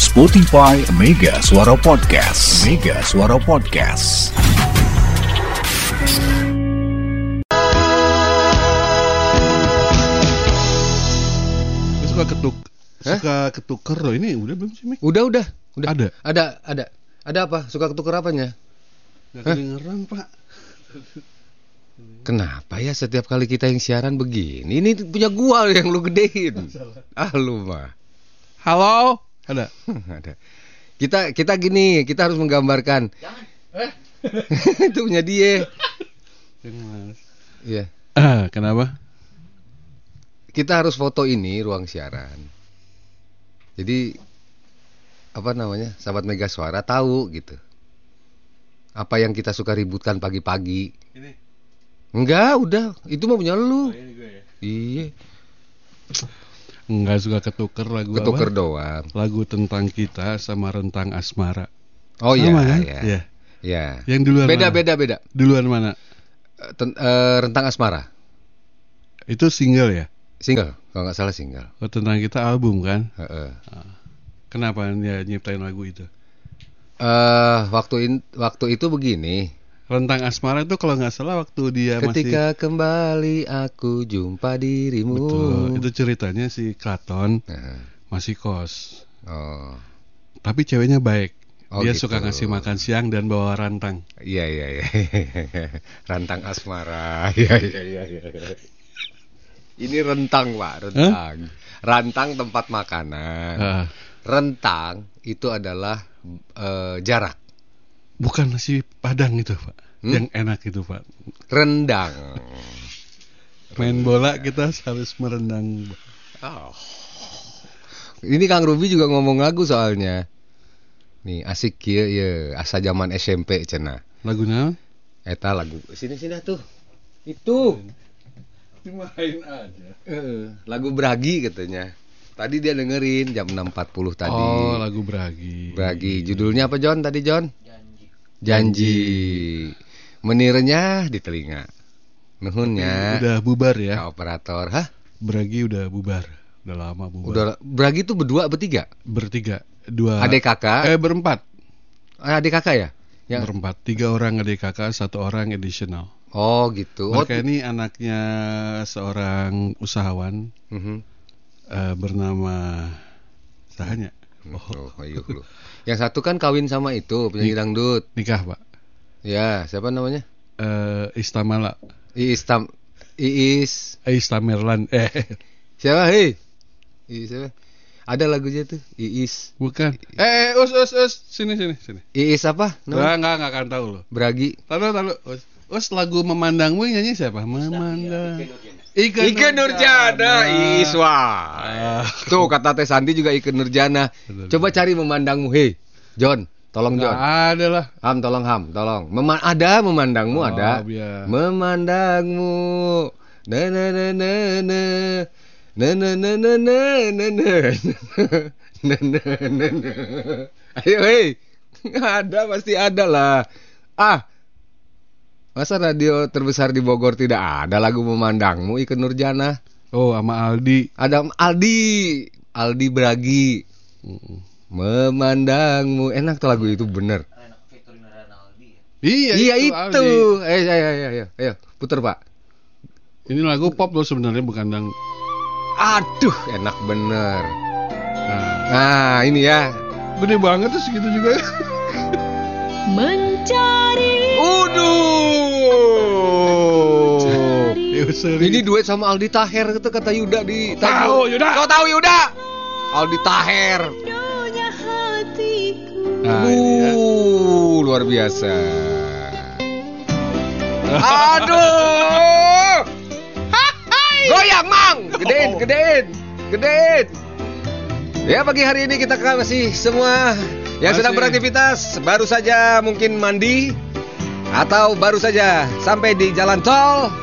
Spotify Mega Suara Podcast. Mega Suara Podcast. Suka ketuk Hah? suka ketuker loh ini udah belum sih Mik? Udah, udah, udah. Ada? Ada, ada. Ada apa? Suka ketuker apanya? Gak Hah? kedengeran pak Kenapa ya setiap kali kita yang siaran begini? Ini punya gua yang lu gedein. Ah lu mah. Halo ada Ada. Kita kita gini, kita harus menggambarkan. Itu punya dia. Jangan. Iya. ah kenapa Kita harus foto ini ruang siaran. Jadi apa namanya? Sahabat Mega Suara tahu gitu. Apa yang kita suka ributkan pagi-pagi. ini Enggak, udah. Itu mah punya lu. ini gue ya Iya. Nggak suka ketuker lagu Ketuker apa? doang. lagu tentang kita sama rentang asmara Oh iya, kan? iya. Iya. Iya. yang duluan Beda, mana? beda, beda. duluan mana Eh, ten- eh, rentang asmara. itu single ya Single, kalau nggak salah single. oh, tentang kita album kan Heeh. kenapa dia nyiptain lagu itu Eh, waktu in- waktu itu begini. Rentang asmara itu kalau nggak salah waktu dia Ketika kembali aku jumpa dirimu. masih betul itu ceritanya si Klaton Nah, masih kos oh, tapi ceweknya baik Oh, dia gitu. suka ngasih makan siang dan bawa rantang iya iya iya. rentang asmara. Iya iya iya. iya. Ini rentang pak, rentang. Rantang tempat makanan. Ah, Rentang itu adalah eh, jarak. Bukan nasi padang itu pak Hmm? yang enak itu pak Rendang. main bola kita harus merendang Oh. Ini Kang Ruby juga ngomong lagu soalnya. Nih asik kieu ya asa zaman SMP cenah. lagunya Eta lagu sini sini tuh. Itu dimain aja eh, lagu Bragi katanya. Tadi dia dengerin jam 6.40 tadi. oh lagu beragi Bragi. Judulnya apa John tadi John? Janji. Menirnya di telinga. Nuhunnya. udah bubar ya Kak operator. Hah? beragi udah bubar udah lama bubar Udah Bragi tuh berdua bertiga? bertiga dua Adik kakak? eh berempat Ah, Adik kakak ya? Yang berempat tiga orang adik kakak satu orang additional Oh gitu. Oh, mereka ini anaknya seorang usahawan mhm. eh, bernama sahanya Oh, ayo lu. Yang satu kan kawin sama itu penyanyi dangdut. nikah pak Ya, siapa namanya? eh Istamala Iis Tam Iis. eh Istamerlan eh Siapa? Hei. Iis siapa? Ada lagunya tuh. Iis. bukan eh us us us sini sini sini Iis apa? Nggak, Namanya? nggak, nggak akan tahu loh. Bragi. Tahu, tahu. Us, us lagu memandangmu nyanyi siapa? Memandang. Ike, Ike Nurjana, Iis wah. Ah. Tuh kata Teh Santi juga Ike Nurjana. Coba cari memandangmu. Hei, John, tolong John. ada lah. Ham, tolong Ham, tolong. Mema ada memandangmu Oh, ada. biar. Memandangmu. Na na na na na. Na na na na na na na. Na na na na. Ayo hei. Ada pasti ada lah. Ah. Masa radio terbesar di Bogor tidak ada lagu memandangmu Ike Nurjana? Oh, sama Aldi. Ada Aldi, Aldi Bragi. Memandangmu. Enak tuh lagu itu bener. Iya, iya itu. itu. Aldi. Ayo, ayo, ayo, ayo, ayo, puter pak. Ini lagu pop loh sebenarnya bukan dang. Aduh, enak bener. Nah, Nah, ini ya. gede banget tuh segitu juga. mencari Seri. Ini duet sama Aldi Taher itu kata Yuda di Tahu, Yuda. Kau tahu Yuda? Aldi Taher. Nah, ini ya. Uh, luar biasa. Aduh. Goyang, Mang. Gedein, gedein. Gedein. Ya, pagi hari ini kita kasih semua yang sedang beraktivitas baru saja mungkin mandi atau baru saja sampai di jalan tol.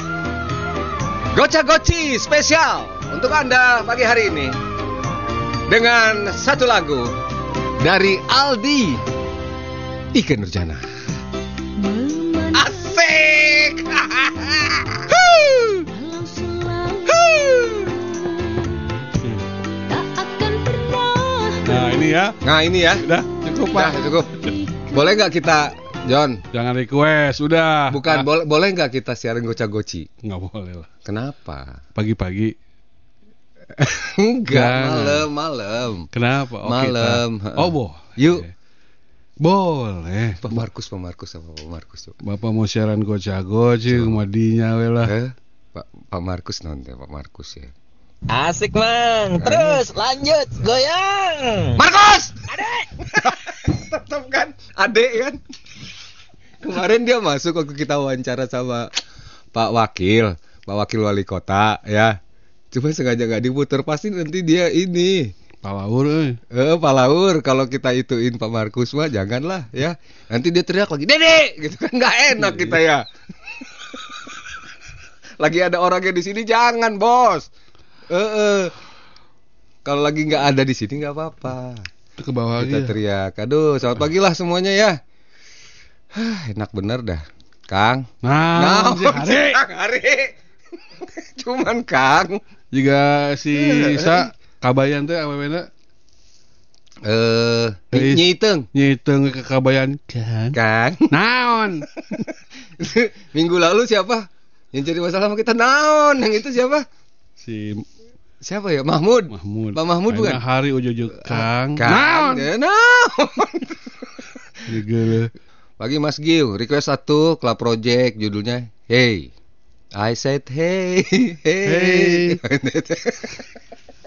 Goca Goci spesial untuk Anda pagi hari ini dengan satu lagu dari Aldi Ike Nurjana. Asik. walau selalu tak akan pernah Nah, ini ya. Nah ini ya. Udah cukup pak. Nah, cukup. Boleh nggak kita, John? Jangan request. Udah. Bukan, Ah, boleh boleh nggak kita siaran goca-goci? Nggak boleh lah. Kenapa? Pagi-pagi. Enggak, malam, malam. Kenapa? Oh, Malam. kita. Oh boh. Yuk. Boleh. Pak Markus, Pak Markus sama Pak Markus. Bapak mau siaran goca-goci madinya we lah. Eh, Pak Pak Markus nonton Pak Markus ya. Asik man, terus lanjut goyang. Markus! Adek! Tetap kan, adek kan. Kemarin dia masuk waktu kita wawancara sama Pak Wakil, Pak Wakil Wali Kota ya. Cuma sengaja nggak diputer pasti nanti dia ini. Pak Laur euy. Eh, Pak Laur, kalau kita ituin Pak Markus mah janganlah ya. Nanti dia teriak lagi, Dede, gitu kan nggak enak kita ya. lagi ada orangnya di sini jangan bos. Eh, eh. Kalau lagi nggak ada di sini nggak apa-apa. Ke bawah Kita lagi. ya. teriak, aduh, selamat pagi lah semuanya ya. Hah, enak bener dah, Kang. Nah, si Hari. Kang Hari. Cuman Kang. Juga si Sa kabayan teh awewena Eh, Eh, nyiteng, nyiteng ke kabayan kan. Kang. Naon? Minggu lalu siapa? Yang jadi masalah sama kita naon? Yang itu siapa? Si Siapa ya? Mahmud. Mahmud. Pak Mahmud bukan? Hari ujuk-ujuk Kang. Kang. Naon? Ya, naon. Pagi Mas Giu, request satu Club Project judulnya Hey. I said hey, hey.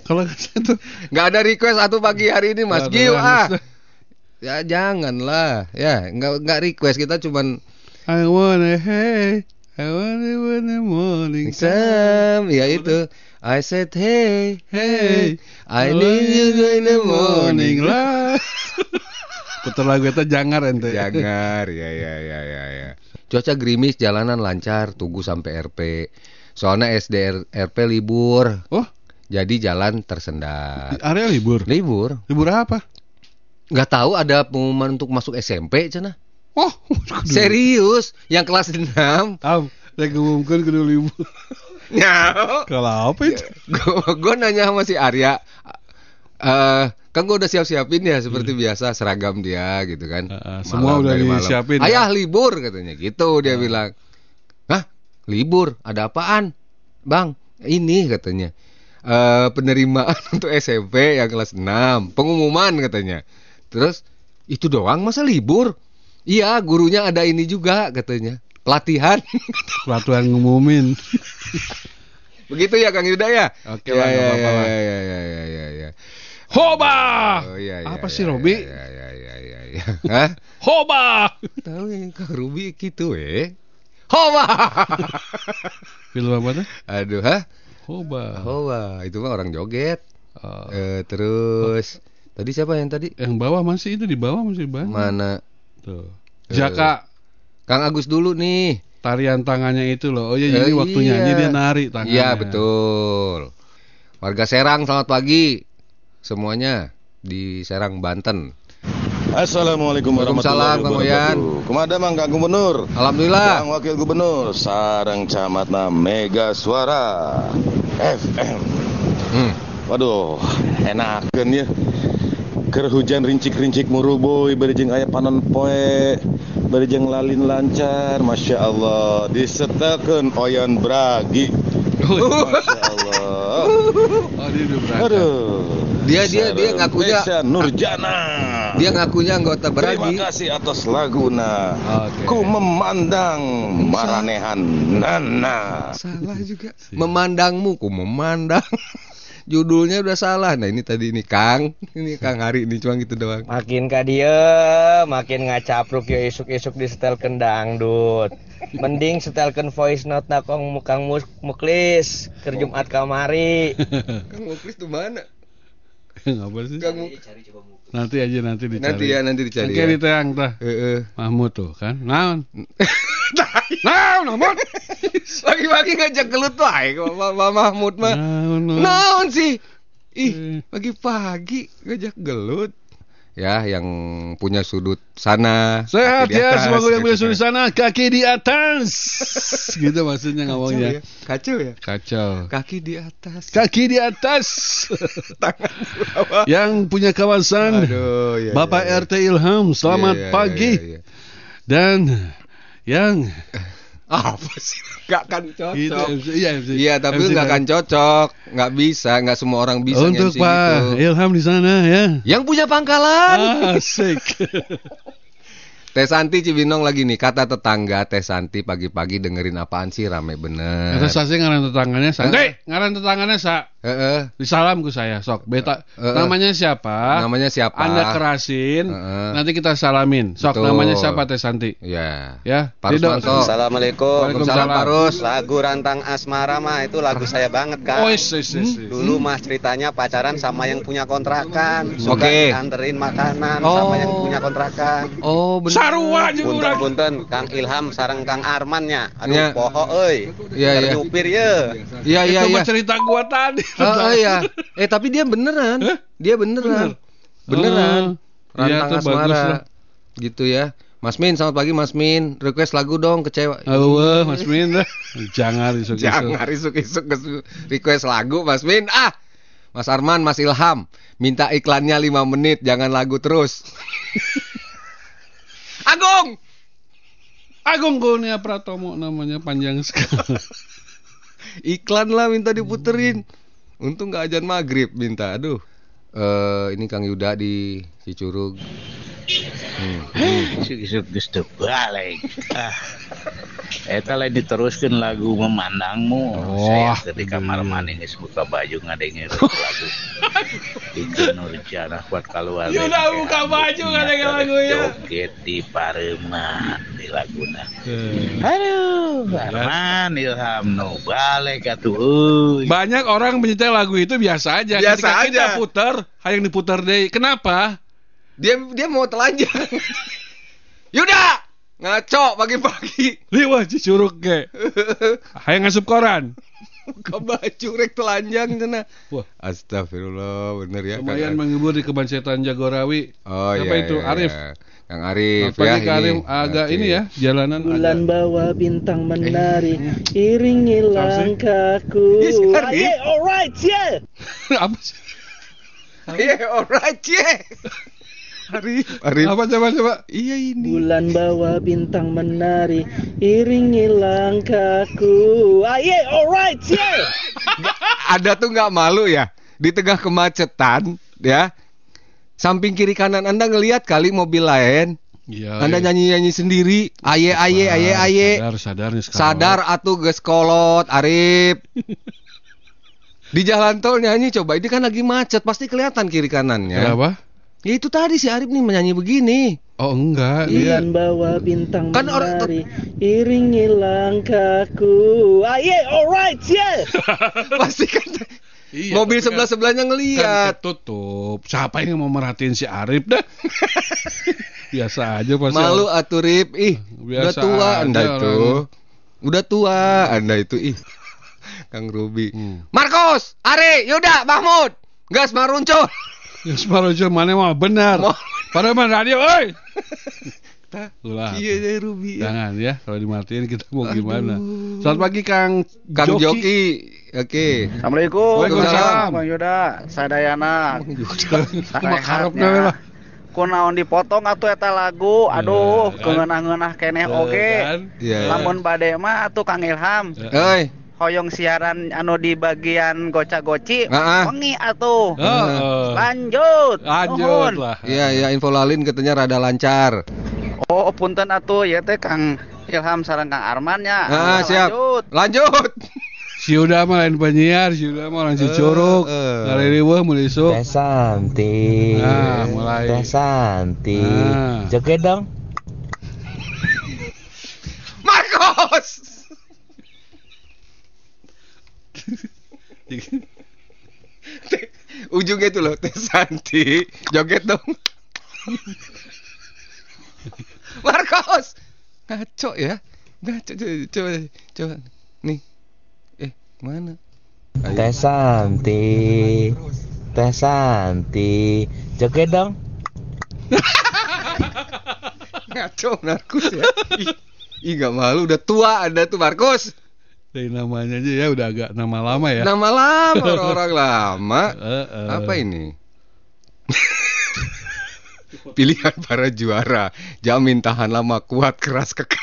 Kalau itu Nggak ada request satu pagi hari ini Mas Giu ah. Ya janganlah. Ya, nggak nggak request kita cuman I wanna hey, I wanna the morning Sam, ya itu. I said hey, hey, I need you in the morning. lah. Putar lagu itu jangan ente. Jangar, ya ya ya ya ya. Cuaca gerimis, jalanan lancar, tunggu sampai RP. Soalnya SDR RP libur, Oh, jadi jalan tersendat. area libur. Libur? Libur apa? Nggak tahu ada pengumuman untuk masuk SMP, cina. Oh, Serius, yang kelas 6 Tahu, lagi ngumumkan kudu libur. Ya, Kalau apa itu? gue nanya sama si Arya, eh kan gue udah siap-siapin ya seperti biasa seragam dia gitu kan. Hmm. Heeh, semua udah disiapin, Ayah ya? libur katanya gitu dia bilang. Hah libur? Ada apaan? Bang ini katanya eh penerimaan untuk SMP yang kelas 6 pengumuman katanya. Terus itu doang masa libur? Iya gurunya ada ini juga katanya pelatihan. Pelatuan ngumumin. Begitu ya Kang Yuda ya? Oke ya, nggak ya, apa-apa ya, lah. ya, ya, ya, ya, ya. Hoba! Oh iya, iya, Apa iya, sih iya, Robi? Iya iya iya iya. iya. Hah? Hoba! Tahu yang Kang Ruby gitu eh. Hoba. Film apa tuh? Aduh, hah? Hoba. Hoba, itu mah orang joget. Oh. Eh terus tadi siapa yang tadi? Yang bawah masih itu di bawah masih banyak. Mana? Tuh. Eh. Jaka Kang Agus dulu nih. tarian tangannya itu loh. Oh iya jadi Eh, waktunya. iya. Jadi dia nari tangannya. Iya, betul. Warga Serang selamat pagi. Semuanya di Serang Banten. Assalamualaikum warahmatullahi wabarakatuh. Ke mana mang Kang Gubernur? Alhamdulillah. Kang Wakil Gubernur Sarang Camatna Mega Suara FM. Hmm. Waduh, enakeun ya. Keur hujan rincik-rincik muruboy berijing aya panon poe berijing lalin lancar Masya Allah disetelkeun oyan bragi Masya Allah Oh. Aduh Dia- dia- dia ngakunya- Nurjana Dia ngakunya anggota Terima Beragi. kasih atas laguna Oke. Ku memandang maranehan nana Salah juga. Memandangmu, ku memandang. Judulnya udah salah. Nah ini tadi ini Kang, ini Kang Hari ini cuma gitu doang. Makin ka dia, makin ngacapruk ya isuk-isuk di setelkeun dangdut. Mending setelkeun voice note na kong mukang mus muklis keur Jumat kamari. Kang Muklis tuh mana? Ngapa sih? Nanti aja nanti dicari. Nanti ya, nanti dicari. Oke ya. diteang tah. Heeh. Mahmud tuh kan. Naon? Naon Mahmud? Pagi-pagi ngajak gelut wae Mahmud mah. Naon? naon. Naon sih? Eh. Ih, pagi-pagi ngajak gelut. Ya yang punya sudut sana Sehat ya, atas, semoga yang punya sudut sana, kaki di atas. gitu maksudnya ngomongnya. ya, kacau ya Kacau. kaki di atas Kaki di atas. tangan bawah. yang punya kawasan Aduh, ya, Bapak ya, ya. RT Ilham, selamat Iya, iya, pagi. iya, iya. Dan yang apa sih nggak akan cocok itu MC, iya, MC. Iya tapi nggak kan. akan cocok nggak bisa nggak semua orang bisa Untuk Pak gitu. Ilham di sana ya. yang punya pangkalan Asik. Teh Santi Cibinong lagi nih kata tetangga Teh Santi pagi-pagi dengerin apaan sih rame bener Kata saya ngaran tetangganya, Hah? santai, ngaran tetangganya sa. Heeh. Disalam ke saya, sok. Beta, Eh, eh. namanya siapa? namanya siapa Anda kerasin, Heeh. nanti kita salamin. Sok, Betul. namanya siapa Teh Santi? ya Ya, Pak Ridho. Rusmanto Assalamualaikum. Waalaikumsalam Pak Rus Lagu Rantang Asmara mah itu lagu saya banget kan. Oh, is, is, is, is. Dulu mah ceritanya pacaran sama yang punya kontrakan, suka Oke. anterin makanan Oh. sama yang punya kontrakan. oh bener Sarua juga urang. Punten-punten Kang Ilham sareng Kang Armannya. Aduh Ya. poho euy. Iya, iya. Ternyupir ye. iya iya Itu iya mah cerita gua tadi. Oh, oh iya eh tapi dia beneran dia beneran beneran iya, Rantang lah. Asmara gitu ya Mas Min selamat pagi Mas Min request lagu dong kecewa Aduh, Mas Min. Jangan isuk-isuk. Jangan isuk-isuk request lagu Mas Min. Ah. Mas Arman, Mas Ilham, minta iklannya 5 menit, jangan lagu terus. Agung. Agung Kurnia Pratomo namanya panjang sekali. Iklan lah minta diputerin. Untung nggak ajan maghrib minta. Aduh. Eh ini Kang Yuda di Cicurug. Hmm. Isuk-isuk geus teu balik. Eta lain diteruskeun lagu memandangmu. Oh, Saya di kamar mandi geus buka baju ngadengeun lagu. Itu Nurjana kuat keluar. Udah buka baju ngadengeun lagu ya. Joget di Pareman laguna. Eh. Aduh, Arman Ilham no balik atuh euy. Banyak orang menyetel lagu itu biasa aja. Biasa Ketika kita aja. putar, hayang diputar deh. Kenapa? Dia dia mau telanjang. Yuda, ngaco pagi-pagi. Liwah cicurug ke. Hayang ngasup koran. Baju rek telanjang cenah. Wah. Astagfirullah, bener ya. Lumayan menghibur di Kebun Setan Jagorawi. Oh Apa iya, itu? iya, Arif. iya. Kang Arif pagi, ya Kak Arif. ini. Agak Oke. ini ya, jalanan Bulan agak. bawah bintang menari Iringi langkahku Yes, Arif. Yeah, alright, yeah Apa sih? Iya, alright, yeah. Arif, Arif. Apa coba coba? Iya ini. Bulan bawah bintang menari Iringi langkahku ah, Yeah, alright, yeah Ada tuh nggak malu ya di tengah kemacetan ya. Samping kiri kanan Anda ngelihat kali mobil lain, Iya. Anda iya. nyanyi-nyanyi sendiri, aye aye aye aye. Sadar, sadar nih sekarang. Sadar atuh geus kolot, Arif. Di jalan tol nyanyi coba, ini kan lagi macet, pasti kelihatan kiri kanannya. Kenapa? Ya itu tadi si Arif nih menyanyi begini. Oh enggak, dia bawah bintang Kan orang- menari Iringi langkahku ah, Yeah, alright, yeah pasti kan Iya, mobil sebelah sebelahnya kan, ngelihat. kan ketutup. Siapa yang mau merhatiin si Arif dah? Biasa aja pasti. Malu atuh Rip. Ih, udah Biasa tua aja Anda itu. orang. Udah tua Anda itu. Ih. Kang Ruby. Hmm. Markus, Ari, Yuda, Mahmud. Gas maruncul. Ya separuh jam mana mah benar. Pada mana radio, oi. Ulah. Iya, iya Ruby. ya. Jangan ya, kalau dimatiin kita mau Aduh. gimana. Selamat pagi Kang Kang Joki. Oke. Assalamualaikum. Waalaikumsalam. Bang Yuda, Sadayana. Cuma harapnya lah. Kunaon dipotong atuh eta lagu. Aduh, kan? keungeunah-ngeunah keneh oge. Kan? Iya. Lamun bade mah atuh Kang Ilham. Oi. Hoyong siaran anu di bagian goca-goci. Ah, ah. Wengi atuh. Oh. Lanjut. Lanjut lah. Iya, iya info lalin katanya rada lancar. Oh, punten atuh ya teh Kang Ilham sareng Kang Arman ya. Ah, siap. Lanjut. Lanjut. Si Uda mah lain penyiar, si Uda mah orang si curug. Dari riweuh mulai isuk. Teh Santi. Nah, mulai. Teh Santi. Nah. Joget dong. Markus. Ujungnya itu loh Teh Santi joget dong. Markus. Ngaco ya. Ngaco coba coba. Nih. Eh, mana? Teh Santi. Teh Santi. Joget dong. Ngaco Markus ya. Ih, Ih gak malu udah tua ada tuh Markus. Dari namanya aja ya udah agak nama lama ya. Nama lama orang-orang lama. Eh, eh. Apa ini? Pilihan para juara. Jamin tahan lama, kuat, keras, kekar.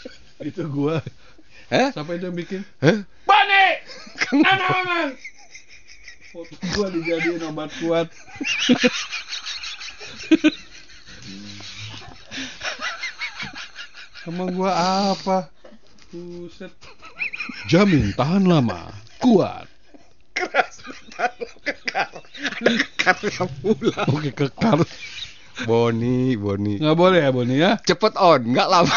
Itu gua. Hah? Siapa itu yang bikin? Hah? Bani! Anak Foto gua dijadiin obat kuat. Emang gua apa? Buset. Jamin tahan lama, kuat. Karena pula. Oke kekar. Boni, Boni. Nggak boleh ya Boni ya? Cepet on, nggak lama.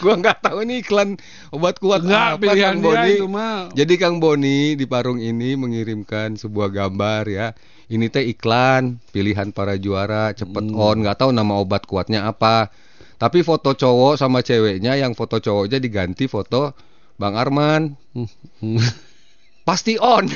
gua nggak tahu ini iklan obat kuat Nggak apa pilihan Kang Boni. itu mah. Jadi Kang Boni di Parung ini mengirimkan sebuah gambar ya. Ini teh iklan pilihan para juara cepet Hmm. on, nggak tahu nama obat kuatnya apa. Tapi foto cowok sama ceweknya yang foto cowoknya diganti foto Bang Arman. Pasti on.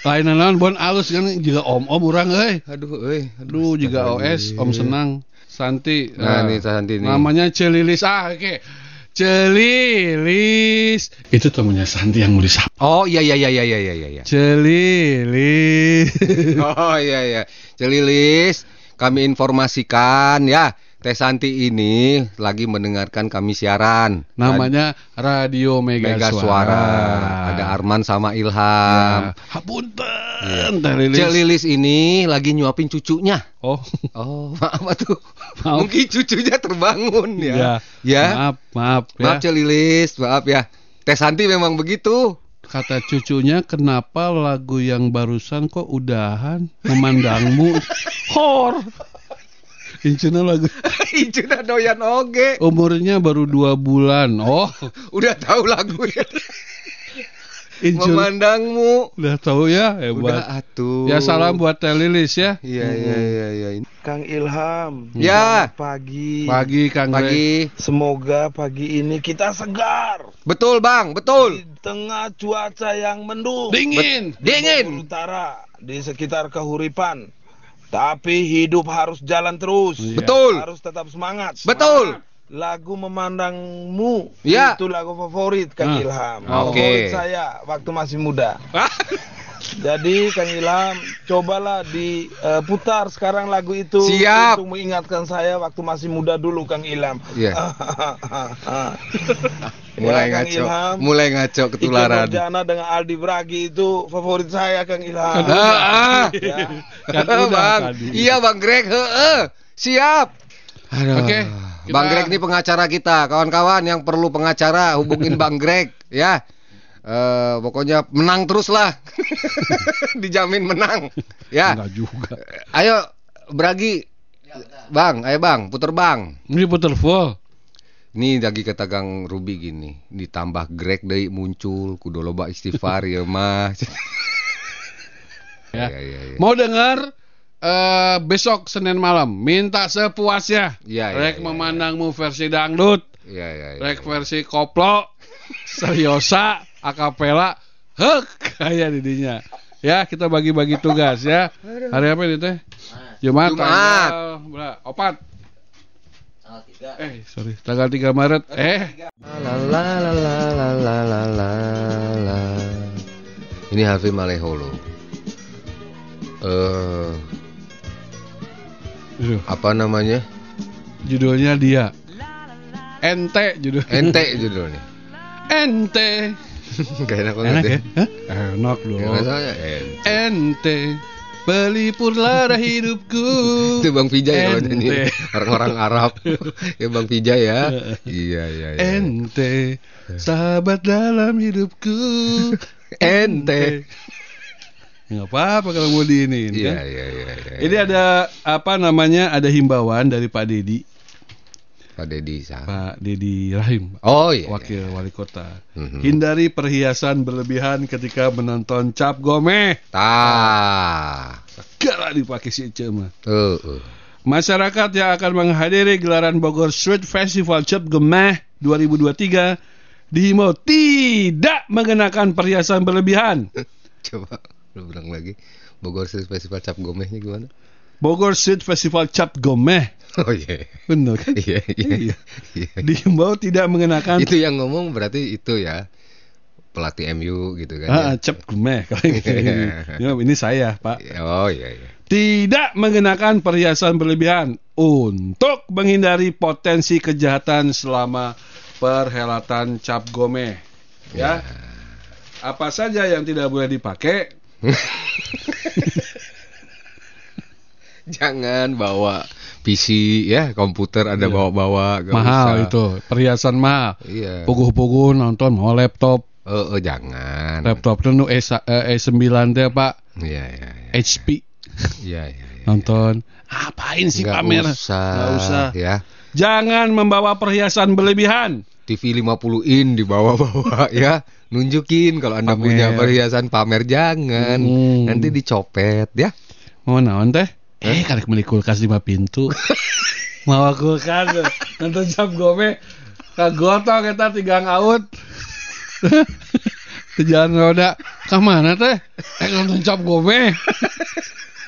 Lain naon bon alus kan juga om-om urang euy. Aduh, euy. Aduh juga OS Om Senang Santi. Nah, Ah, nih Santi nih. Namanya Celilis. Ah, oke. Celilis. Itu temennya Santi yang mau disapa. Oh iya iya iya iya iya iya iya. Celilis. Oh iya iya. Celilis, kami informasikan ya, Teh Santi ini lagi mendengarkan kami siaran. Namanya Radio Mega, Mega Suara. Suara. Ada Arman sama Ilham. Ya. Hapunten. Teh Lilis. Cek Lilis ini lagi nyuapin cucunya. Oh, Oh, maaf atuh. Maaf. Mungkin cucunya terbangun ya. ya. Ya. Maaf, maaf ya. Maaf Cek Lilis, maaf ya. Teh Santi memang begitu. Kata cucunya, kenapa lagu yang barusan kok udahan memandangmu? Hor. Incuna lagu Icuna doyan oge. umurnya baru dua bulan. Oh, Udah tahu lagunya. Incuna Memandangmu. udah tahu ya, Udah hebat. atuh. Ya salam buat Teh Lilis ya. Iya iya iya iya. Kang Ilham. Ya. selamat Pagi. Pagi Kang. Pagi. Semoga pagi ini kita segar Betul, Bang. di Betul. tengah cuaca yang mendung. Dingin. Dingin. Utara di sekitar Kahuripan. Tapi hidup harus jalan terus. Iya. Betul. Harus tetap semangat. Betul. Lagu memandangmu Ya. itu lagu favorit Kang Ah. Ilham. Oke. Favorit saya waktu masih muda. Jadi Kang Ilham, cobalah diputar sekarang lagu itu Siap. untuk mengingatkan saya waktu masih muda dulu Kang Ilham. Iya. Ya, Mulai Kang ngaco. Ilham. Mulai ngaco ketularan. Nurjana dengan Aldi Bragi itu favorit saya Kang Ilham. Ya. Kan udah bang. tadi. Iya Bang Greg, heeh. Siap. Aduh. Oke, Bang kita- Greg ini pengacara kita. Kawan-kawan yang perlu pengacara hubungin Bang Greg ya. Eh pokoknya menang terus lah. Dijamin menang. Ya. Enggak juga. Ayo Bragi. Bang, ayo Bang, puter Bang. Ini puter full. Ini lagi kata Kang Ruby gini, ditambah Greg deui muncul kudu loba istighfar ya mah. Ya. Ya, ya, ya. Mau dengar eh besok Senin malam minta sepuasnya. Iya, iya, Rek iya, memandangmu versi dangdut, Iya, iya, iya. rek versi koplo, seriosa, akapela hek kayak didinya. Ya kita bagi-bagi tugas ya. Hari apa ini teh? Jumat, Jumat. Tanggal, opat tiga. eh sorry tanggal 3 Maret. Eh, eh. ini Harvey Maleholo. Eh uh, apa namanya? Judulnya dia. Ente judul ente judulnya. Ente. Gak enak banget Enak ya. ya? Hah? Enak Ya, dong. ente. Ente pelipur lara hidupku. Itu Bang kalau Ente. nyanyi orang-orang Arab. ya Bang Vijay ya. iya iya iya. Ente sahabat dalam hidupku. Ente. Nggak apa-apa kalau mau diinin Iya kan. iya iya. iya. Ini ada apa namanya? Ada himbauan dari Pak Dedi, Pak Dedi. Pak Dedi Rahim, Oh iya. Wakil Wali Kota. Mhm. Hindari perhiasan berlebihan ketika menonton cap gomeh. Tah. Segala dipakai si Ece mah. Tuh. uh. Masyarakat yang akan menghadiri gelaran Bogor Street Festival Cap Gemeh 2023 dihimbau tidak mengenakan perhiasan berlebihan. Coba lu bilang lagi. Bogor Street Festival Cap Gomehnya gimana? Bogor Street Festival Cap Gomeh. Oh iya. Bener kan? Iya, iya. Iya. Iya. Dihimbau tidak mengenakan Itu yang ngomong berarti itu ya. Pelatih MU gitu kan. Ah, ya. Cap Gomeh kalau gitu. Ya, ini saya, Pak. Oh iya iya. Tidak mengenakan perhiasan berlebihan untuk menghindari potensi kejahatan selama perhelatan Cap Gomeh. Ya. Apa saja yang tidak boleh dipakai? Jangan bawa PC ya, komputer ada Iya. bawa-bawa. mahal usah. itu, perhiasan mahal. Iya. Puguh-puguh nonton mau laptop. Oh, oh, jangan. Laptop itu E, eh, E9 teh, Pak. Iya iya iya. HP Iya iya. iya. nonton. Apain sih Nggak pamer? usah. Nggak usah. Ya. Jangan membawa perhiasan berlebihan. TV 50 in dibawa-bawa ya. Nunjukin kalau Anda Pamer. punya perhiasan pamer jangan. Hmm. Nanti dicopet ya. Mau naon teh? Eh, karek beli kulkas lima pintu. Mau kulkas nonton cap gome kagotong kita tiga ngaut. Jalan roda. Ka mana teh? Eh nonton cap gome.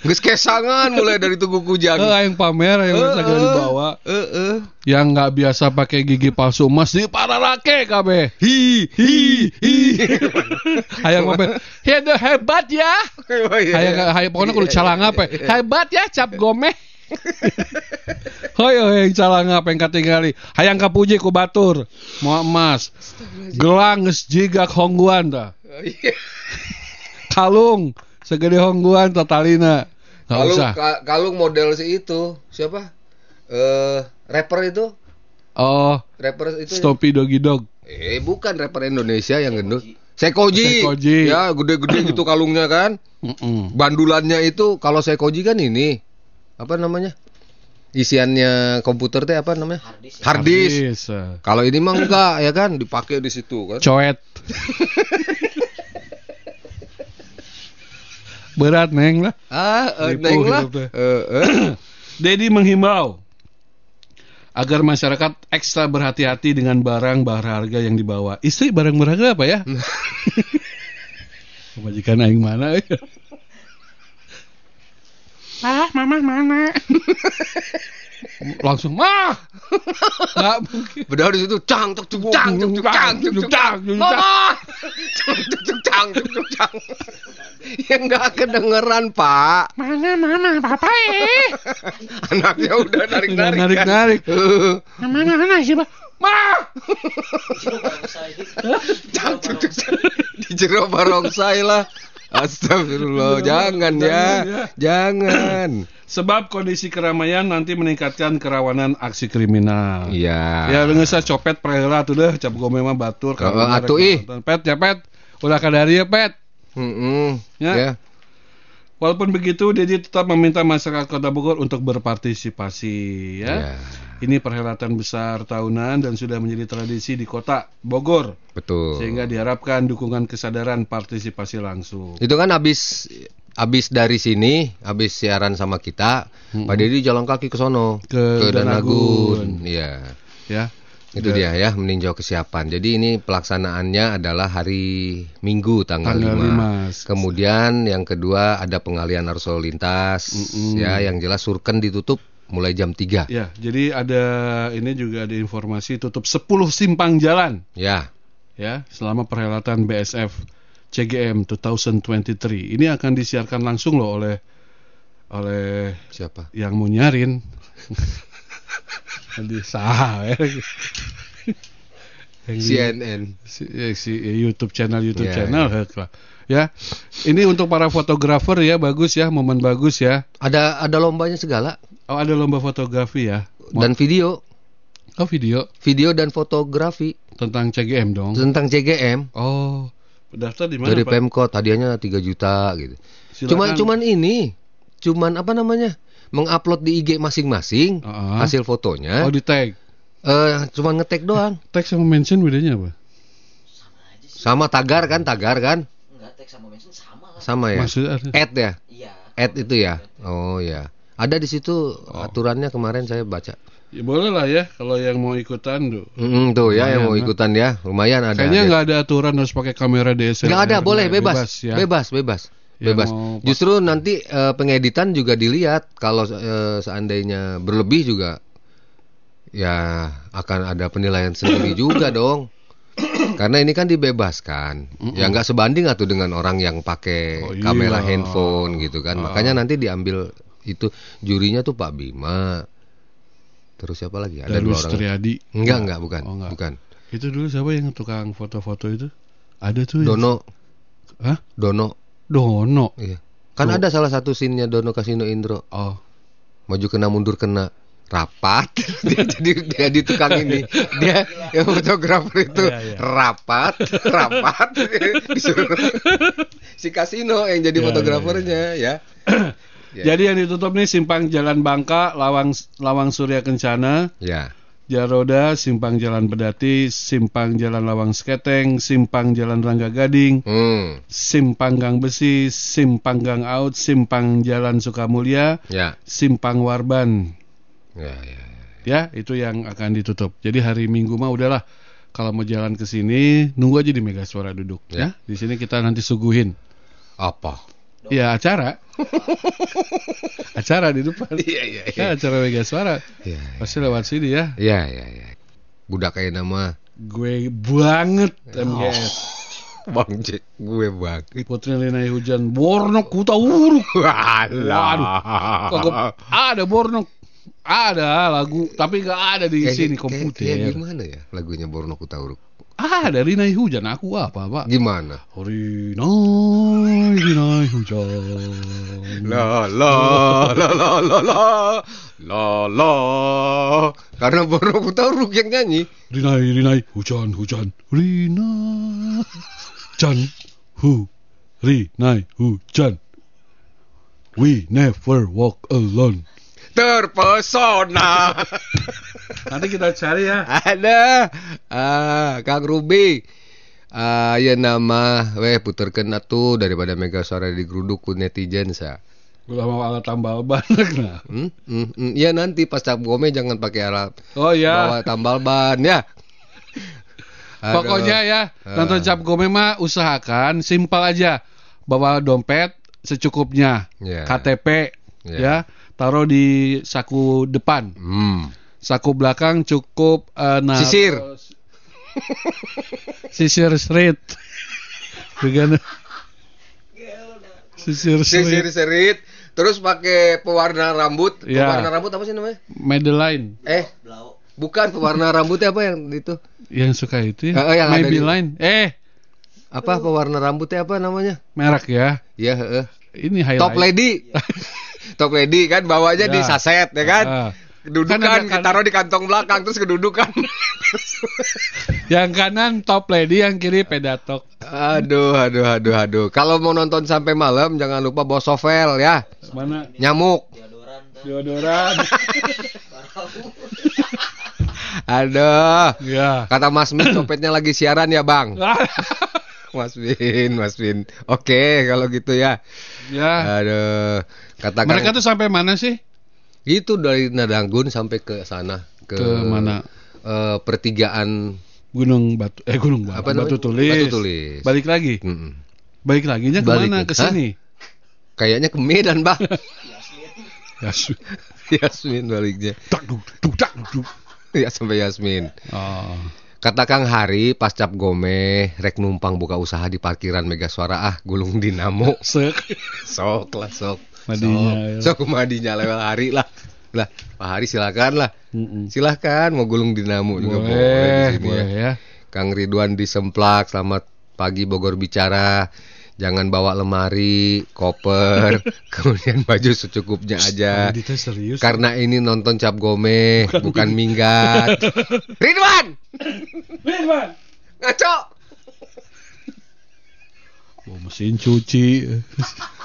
Geus kesangan mulai dari tugu kujang. Eh yang pamer yang bisa Heeh. dibawa. Heeh. Yang nggak biasa pakai gigi palsu emas di pararake kabeh. Hi hi hi. Hayang pamer. Hede hebat ya. Oh, iya, Hayang iya. hayang pokoknya kudu Iya, calang iya, apa? Hebat ya cap gome. Hoi hayang calang apa yang katingali. Hayang kapuji ku batur. Moal emas. Gelang geus jigak hongguan dah. Oh. Kalung segede hongguan totalina. Nggak Kalung usah. ka- kalung model si itu siapa? Eh rapper itu, Oh, rapper itu. Stoppy Doggy Dog. Eh bukan rapper Indonesia yang gendut. Sekoji. Sekoji. Ya gede-gede gitu kalungnya kan. Mm-mm. Bandulannya itu kalau Sekoji kan ini apa namanya? Isiannya komputer teh apa namanya? Hard disk. Habis, eh. Kalau ini mah enggak ya kan dipakai di situ kan. Coet. Berat neng lah. Ah, eh, Nipu neng lah. Eh, eh. Dedi menghimbau agar masyarakat ekstra berhati-hati dengan barang berharga yang dibawa. Istri barang berharga apa ya? Majikan aing mana? ya? ah, mama mana? Langsung mah. Nggak mungkin. Benar di situ cang tuk cang tuk tuk cang tuk tuk cang. Mama. Cang tuk tuk cang tuk tuk cang. Ya enggak kedengeran, Pak. Mana mama papa eh? Anaknya udah narik-narik. kan. Narik-narik. Eh, Mana mana sih, Pak? Ma! Cang cang. Di jero barongsai lah. Astagfirullah, jangan ya. Jangan. Sebab kondisi keramaian nanti meningkatkan kerawanan aksi kriminal. Iya. Ya dengan saya copet perela tuh deh, cap gue memang batur. Oh, atuh, ih. Pet ya pet, udah kadari ya pet. Heeh. Ya. Ya. Walaupun begitu, Dedi tetap meminta masyarakat Kota Bogor untuk berpartisipasi. Ya. Ya. Ini perhelatan besar tahunan dan sudah menjadi tradisi di Kota Bogor, Betul. sehingga diharapkan dukungan kesadaran partisipasi langsung. Itu kan habis habis dari sini, habis siaran sama kita, Pak Dedi jalan kaki ke sono Ke Danagun. Iya. Ya. Itu dia ya, meninjau kesiapan. Jadi ini pelaksanaannya adalah hari Minggu tanggal, Tanggal 5. 5. Kemudian yang kedua ada pengalian arus lalu lintas Mm-mm. ya, yang jelas surken ditutup mulai jam 3. Ya, jadi ada ini juga ada informasi tutup 10 simpang jalan Ya. ya selama perhelatan BSF CGM 2023. Ini akan disiarkan langsung loh oleh oleh Siapa? yang mau nyarin. Di sah ya. Yang di- CNN. si, eh, si eh, YouTube channel YouTube Ya, channel heck lah. Ya. Ini untuk para fotografer ya bagus ya, momen bagus ya. Ada ada lombanya segala Oh, ada lomba fotografi ya. Dan video, oh, video video dan fotografi tentang CGM dong. tentang CGM Oh, daftar di mana dari Pak? Pemkot hadiahnya 3 juta gitu. Cuman Silakan. cuman ini, cuman apa namanya? Mengupload di IG masing-masing Heeh. hasil fotonya. Oh, di tag. Eh cuman ngetek doang. Tag sama mention bedanya apa? Sama tagar kan, tagar kan? sama ya. Maksudnya Add ya? Add itu ya. Oh ya. Ada di situ aturannya kemarin saya baca. ya boleh lah ya kalau yang mau ikutan tuh. Mm, tuh ya yang mau ikutan ya, lumayan ada. Kayaknya nggak ada aturan harus pakai kamera DSLR. Nggak ada, boleh bebas, ya. bebas, bebas. Bebas. mau- Justru nanti eh, pengeditan juga dilihat kalau eh, seandainya berlebih juga ya akan ada penilaian sendiri juga dong. Karena ini kan dibebaskan. Ya nggak sebanding atau dengan orang yang pakai Oh, iya. kamera handphone gitu kan. Ah. Makanya nanti diambil itu jurinya tuh Pak Bima. Terus siapa lagi? Ada dua Darwis orang. Triadi. Enggak, enggak, bukan. Oh, enggak. Bukan. Itu dulu siapa yang tukang foto-foto itu? Ada tuh. Dono. Hah? Dono. Dono. Iya. Kan Tuh. ada salah satu scene-nya Dono Kasino Indro. Oh. Maju kena mundur kena rapat. dia jadi dia di tukang ini. Dia yang fotografer itu Iya, iya. rapat, rapat disuruh si Kasino yang jadi Iya, fotografernya ya. Ya. Jadi yang ditutup nih simpang Jalan Bangka, Lawang Lawang Surya Kencana, Ya. Jaroda, simpang Jalan Bedati, simpang Jalan Lawang Sketeng, simpang Jalan Rangga Gading, Hmm. simpang Gang Besi, simpang Gang Out, simpang Jalan Sukamulya, Ya. simpang Warban. Ya, ya. Ya, itu yang akan ditutup. Jadi hari Minggu mah udahlah. Kalau mau jalan ke sini, nunggu aja di Mega Suara duduk ya. Ya. Di sini kita nanti suguhin. Apa? Ya, acara. acara di depan. Iya, iya, Ya, acara Mega Suara. Ya. Pasti lewat sini ya. Ya, ya, ya. Budak kayak nama Gue banget MGS. Bang Jack, gue banget. Putri Linai Hujan Bornok Kuta Uruk. Waduh. Ada Bornok. Ada lagu, tapi nggak ada di Kayak- sini kayak- komputer. kayak gimana ya lagunya Borno Kutauruk? Ada Rinai Hujan aku apa, Pak? Gimana? Rinai, Rinai Hujan. La la la la la la la la karena Borno Kutauruk yang nyanyi. Rinai, Rinai, hujan, hujan, Rinai, hujan, hu, Rinai, hujan. We never walk alone. Terpesona. Nanti kita cari ya. Ada. Ah, Kang Ruby. Ah, ya nama weh puterkeun atuh daripada mega suara digeruduk ku netizen sa. Gula mau alat tambal ban nah. Hmm? Hmm, hmm. Ya nanti pas cap gome jangan pakai alat Oh ya. bawa tambal ban ya. Aduh. Pokoknya ya, nonton cap gome mah usahakan simpel aja. Bawa dompet secukupnya. Ya. KTP Ya. ya, taruh di saku depan. Hmm. Saku belakang cukup eh, naruh- Sisir. Sisir street. Dengan Sisir Sisir street. serit terus pakai pewarna rambut. Ya. Pewarna rambut apa sih namanya? Madeline Eh, bukan pewarna rambutnya apa yang itu? yang suka itu ya. Eh, yang ada di- Maybelline. Eh, Apa pewarna rambutnya apa namanya? merek ya. Ya, heeh. Ini highlight. Top lady. Top lady kan bawanya di Ya. saset ya kan? Ah. Kedudukan Kan taruh di kantong belakang terus kedudukan. Yang kanan top lady, yang kiri pedatok. aduh, aduh, aduh, aduh. Kalau mau nonton sampai malam jangan lupa bawa sovel ya. Mana? Nyamuk. Deodoran. Aduh. ya. Kata Mas Min copetnya lagi siaran ya, Bang. Mas Win, Mas Win. Oke, kalau gitu ya. ya. Aduh, katakan Mereka tuh sampai mana sih? Itu dari Nadanggun sampai ke sana ke, Ke mana? eh, pertigaan Gunung Batu eh Gunung Batu, Apa namanya? Batu Tulis. Batu Tulis. Balik lagi. Mm-mm. Balik lagi nya Balik ke mana? ke- Ke sini. Kayaknya ke Medan, Bang. Yasmin. Yasmin baliknya. Tak duk duk tak duk. Ya sampai Yasmin. Oh. Kata Kang Hari pas cap gome rek numpang buka usaha di parkiran Mega Suara ah gulung dinamo. Sek. Sok lah sok. Madinya, ya. Sok, sok madinya lewat hari lah. Lah, Pak Hari silakan lah. Mm-mm. Silakan mau gulung dinamo juga boleh di sini boleh ya. ya. Kang Ridwan di Semplak, selamat pagi Bogor bicara. Jangan bawa lemari, koper, kemudian baju secukupnya aja. Serius. Karena ini nonton cap gome, bukan, minggat. Ridwan, Ridwan. ngaco. Oh, mesin cuci.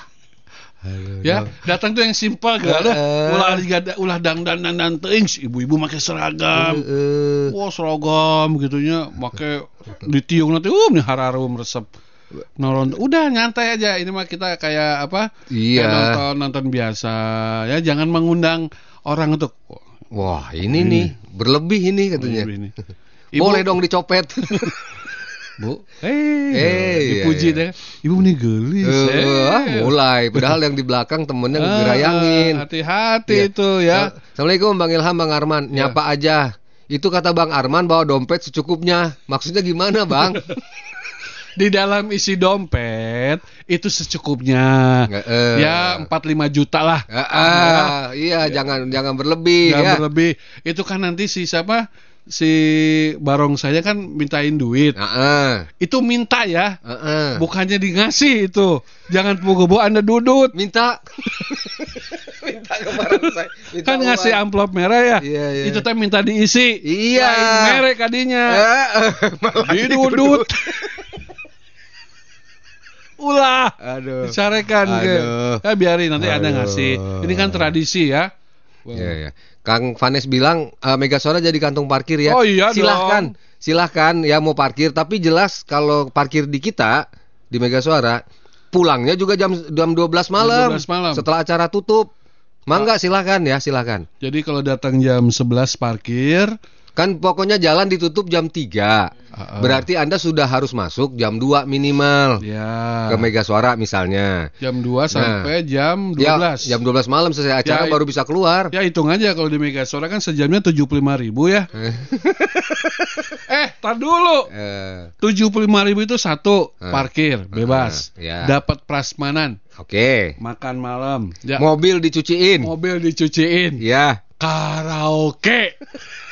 Aduh, ya, datang tuh yang simpel gak ada. Heeh. Ulah digada, ulah dangdan dandan teuing si ibu-ibu make seragam. Heeh. Wah, seragam gitunya make ditiung nanti um nih hararum resep. Noron udah nyantai aja ini mah kita kayak apa? Iya. Kayak nonton nonton biasa ya jangan mengundang orang untuk Wah, ini nih berlebih ini katanya. ini. Boleh dong dicopet. Bu, eh, Eh, dipuji iya, iya. deh. Ibu ini gelis. Eh, eh. ah, mulai. Padahal yang di belakang temennya Ah, ngerayangin. Hati-hati Iya. itu ya. Assalamualaikum Bang Ilham, Bang Arman. Ya. Nyapa aja. Itu kata Bang Arman bawa dompet secukupnya. Maksudnya gimana, Bang? Di dalam isi dompet itu secukupnya. Nggak, eh. Ya 4-5 juta lah. Ah, ah, iya, jangan jangan berlebih Jangan ya. berlebih. Itu kan nanti si siapa? Si barong saya kan mintain duit. Ah, ah, Itu minta ya. ah, ah. Bukannya di ngasih itu. Jangan pogo Anda dudut. Minta. minta ke barang saya. Minta kan ngasih uang. amplop merah ya. Iya, iya. Itu teh minta diisi. Iya. Lain merek kadinya. Eh, eh, malah Didudut. Ulah. Aduh. Dicarekan ke. Ya biarin nanti Anda Aduh. ngasih. Ini kan tradisi ya. Iya, iya. Kang Vanes bilang eh, Mega Suara jadi kantung parkir ya. Oh, iya Silahkan, silahkan ya mau parkir. Tapi jelas kalau parkir di kita di Mega Suara pulangnya juga jam jam 12 malam. 12 malam. Setelah acara tutup. Mangga silahkan ya silahkan. Jadi kalau datang jam 11 parkir, Kan pokoknya jalan ditutup jam 3 Ah, ah. Berarti Anda sudah harus masuk jam 2 minimal ya ke Mega Suara misalnya. jam 2 sampai jam 12. Ya, jam 12 malam selesai acara Ya, baru bisa keluar. Ya hitung aja kalau di Mega Suara kan sejamnya 75 ribu ya. eh, tar dulu. Eh, 75 ribu itu satu Eh. parkir bebas. Eh, ya. Dapat prasmanan, Oke. makan malam, ya, Mobil dicuciin. mobil dicuciin, Ya. karaoke,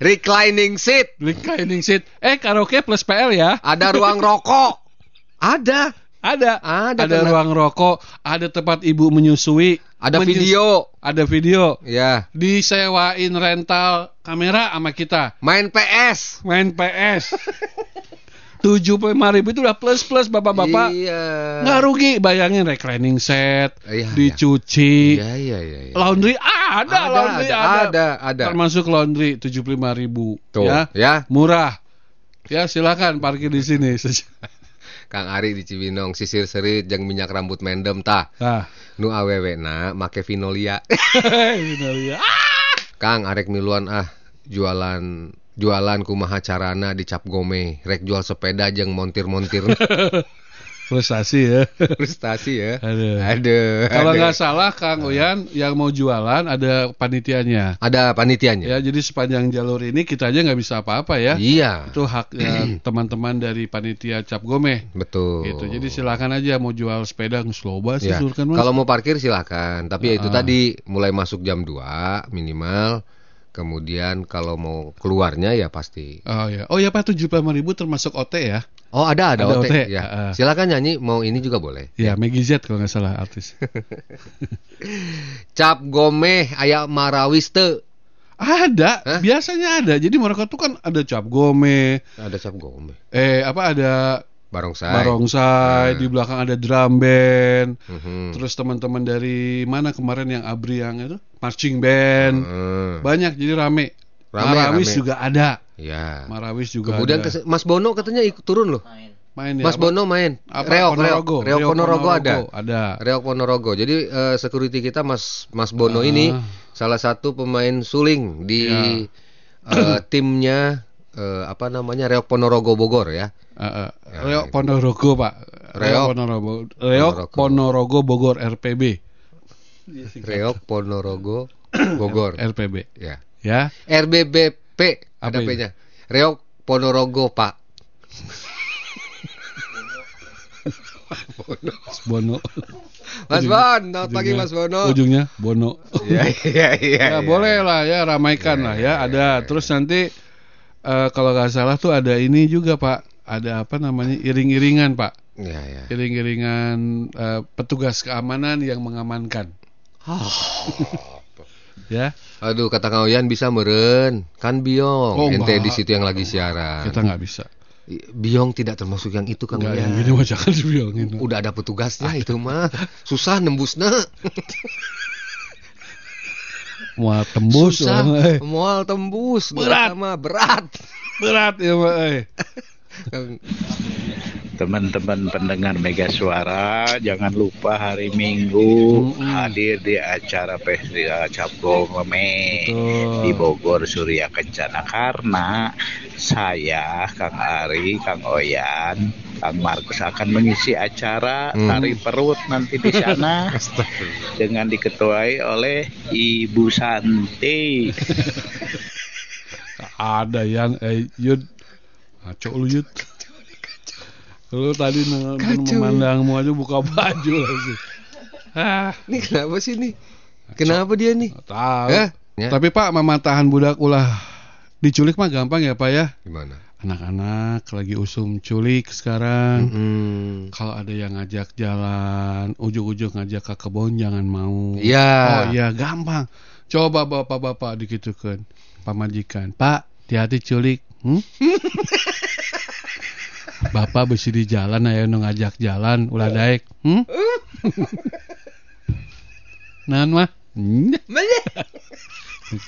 Reclining seat. reclining seat. Eh, karaoke plus PL ya. Ada ruang rokok. Ada. Ada. Ada, Ada ruang rokok, ada tempat ibu menyusui, Ada Menyus- video. ada video. Ya. Disewain rental kamera sama kita. Main PS. Main PS. 75 ribu itu udah plus plus bapak-bapak. Iya. Nggak rugi bayangin reclining set, Iya, dicuci, Iya, iya, iya. iya. laundry ah, ada, Ada, laundry ada, ada, ada, ada. Termasuk laundry 75 ribu. Tuh, Ya, ya. murah. Ya silakan parkir di sini. Kang Ari di Cibinong sisir serit jeung minyak rambut mendem tah. Nah, Nu awewe na make Vinolia. ini ya. Kang arek miluan ah jualan jualan kumaha carana di Cap Gome rek jual sepeda jeung montir-montir Frustasi ya. frustasi ya Aduh. aduh Kalau nggak salah Kang Uyan yang mau jualan ada panitianya. ada panitianya Ya, jadi sepanjang jalur ini kita aja nggak bisa apa-apa ya. iya Itu hak ya, teman-teman dari panitia Cap Gome. betul Gitu. Jadi silakan aja mau jual sepeda sloba sih ya. kalau mau parkir silahkan tapi ya itu Ah. tadi mulai masuk jam 2 minimal kemudian kalau mau keluarnya ya pasti Oh ya. Oh ya Pak 75 ribu termasuk OT ya. oh ada ada, Ada OT, OT, ya ah. silakan nyanyi mau ini juga boleh Ya, Maggie Z kalau nggak salah artis. Cap Gome aya marawis teu ada, Hah? biasanya ada. Jadi mereka tuh kan ada cap gome, ada Cap Gome eh apa ada barongsai barongsai, Nah. di belakang ada drum band. Mhm. Terus teman-teman dari mana kemarin yang Abri yang itu marching band. Heeh. Banyak jadi rame. Rame, Marawis rame. juga ada. Ya. Marawis juga Kemudian ada. Mas Bono katanya ikut turun loh. main ya. Mas apa- Bono main. apa, Reok, Ponorogo. Reok, Reok Ponorogo ada. Ada. Reok Ponorogo. Jadi eh, security kita Mas Mas Bono ini Ah. salah satu pemain suling di Ya. eh, timnya eh, apa namanya Reok Ponorogo Bogor ya. Uh, uh, Ya, Reok gitu. Ponorogo Pak. Reok. Ponorogo. Reok Ponorogo. Bogor RPB. Reok Ponorogo Bogor. RPB. ya. Ya. RBBP ada? P-nya. Reok Ponorogo Pak. Mas Bono. Mas Bon, selamat pagi Mas Bono. Ujungnya Bono. Iya iya iya. ya iya. boleh lah ya ramaikan Ya, lah ya, ya, ya, ada. ya, Terus nanti eh, kalau nggak salah tuh ada ini juga Pak. Ada apa namanya iring-iringan Pak. Iya iya. Iring-iringan eh, petugas keamanan yang mengamankan. ya. Aduh kata Kang Oyan bisa meren kan Biong Oh, ente di situ yang lagi siaran Kita nggak bisa. Biong tidak termasuk yang itu yang Oyan gini mah jangan dibilangin. udah ada petugasnya itu mah susah nembusnya Mau tembus susah eh. mual tembus Berat. mah berat berat ya eh. Teman-teman pendengar Mega Suara jangan lupa hari Minggu hadir di acara Festival Cap Gome di Bogor Surya Kencana. Karena saya Kang Ari, Kang Oyan, Kang Markus akan mengisi acara Hmm. tari perut nanti di sana dengan diketuai oleh Ibu Santi. ada yang eh Yud. Ngaco lu Yud lu tadi Kacau. memandangmu aja buka baju lagi ah Ini kenapa sih nih? Kenapa dia nih? tahu? Ya. tapi pak mematahan budak ulah diculik mah gampang ya pak ya Gimana? anak-anak lagi usum culik sekarang Hmm. kalau ada yang ngajak jalan ujung-ujung ngajak ke kebun jangan mau Iya. oh iya gampang coba bapak-bapak dikitukan pamajikan pak hati-hati culik hmm? bapak besi di jalan ayo nu ngajak jalan ulah daek hmm? Nahan mah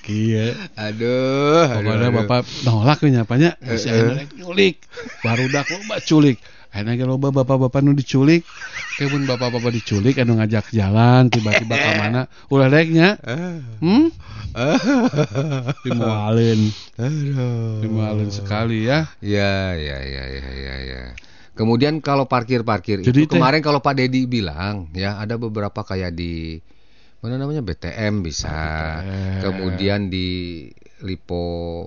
Kieu. Aduh, aduh, Pokoknya aduh. bapak nolak nyapanya si Eh, aya eh. rek nyulik. Barudak loba culik. Ge loba bapak-bapak nu diculik. Kemun bapak-bapak diculik anu ngajak jalan tiba-tiba ka mana ulah daek nya. Hmm? Dimualin. Dimualin sekali ya. Ya, ya, ya, ya, ya, ya. Kemudian kalau parkir-parkir itu teh- kemarin kalau Pak Dedi bilang ya ada beberapa kayak di mana namanya BTM bisa, BTM. kemudian di Lipo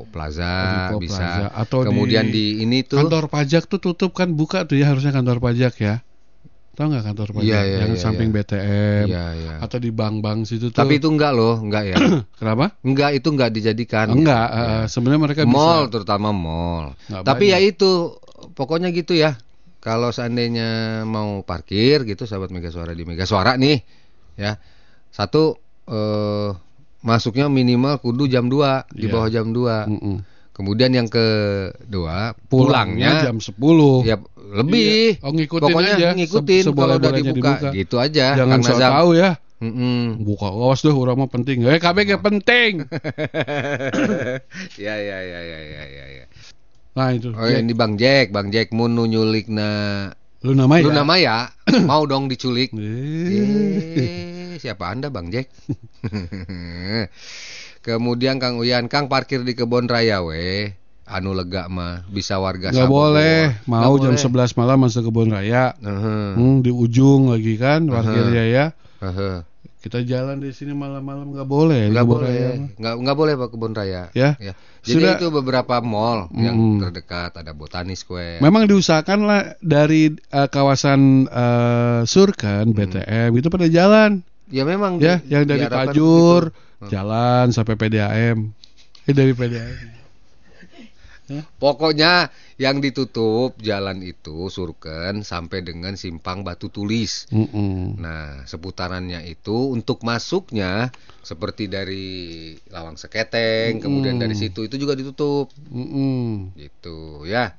Plaza Lipo bisa, Plaza. Atau kemudian di di, ini tuh Kantor pajak tuh tutup kan buka tuh ya harusnya kantor pajak ya. Tahu nggak kantor pajak Iya, iya, yang iya, samping iya. BTM Iya, iya. atau di bank-bank situ tuh. Tapi itu enggak loh, enggak ya. kenapa? enggak itu enggak dijadikan. Enggak, Ya. eh, sebenarnya mereka mall bisa. terutama mall. Nggak Tapi banyak. ya itu pokoknya gitu ya. Kalau seandainya mau parkir gitu sahabat Mega Suara di Mega Suara nih ya. Satu eh masuknya minimal kudu jam 2 di Iya. bawah jam 2. Mm-mm. Kemudian yang kedua Pulangnya pulangnya jam 10. ya lebih. Iya. Oh, ngikutin Pokoknya aja. ngikutin Se- kalau udah dibuka. dibuka. Gitu aja. Jangan so Nazam. tahu ya. Mm-mm. Buka awas deh urang mah penting. Eh KB ge penting. ya ya ya ya ya ya. ya. Nah itu. Oh ini Bang Jack, Bang Jack mun nu nyulikna Lu nama ya? Lu nama ya? Mau dong diculik. Eh, siapa Anda Bang Jack? Kemudian Kang Uyan, Kang parkir di kebun raya we. Anu lega mah bisa warga Sabogor. boleh. Mau Nggak jam boleh. 11 malam masuk kebun raya. Heeh. Hmm, di ujung lagi kan parkirnya ya. Heeh. Kita jalan di sini malam-malam nggak boleh. Nggak boleh. Nggak nggak boleh Pak kebun raya. Ya. Jadi Sudah- itu beberapa mall yang terdekat ada Botani Square. Memang diusahakan lah dari eh, kawasan eh, Surkan, BTM itu pada jalan. Ya memang Ya, di- yang dari Pajur begitu. jalan sampai PDAM. Eh dari PDAM. Pokoknya yang ditutup jalan itu Surken sampai dengan simpang Batu Tulis. Mm-mm. Nah, seputarannya itu untuk masuknya seperti dari Lawang Seketeng, kemudian Mm. dari situ itu juga ditutup. Mm-mm. Gitu, ya.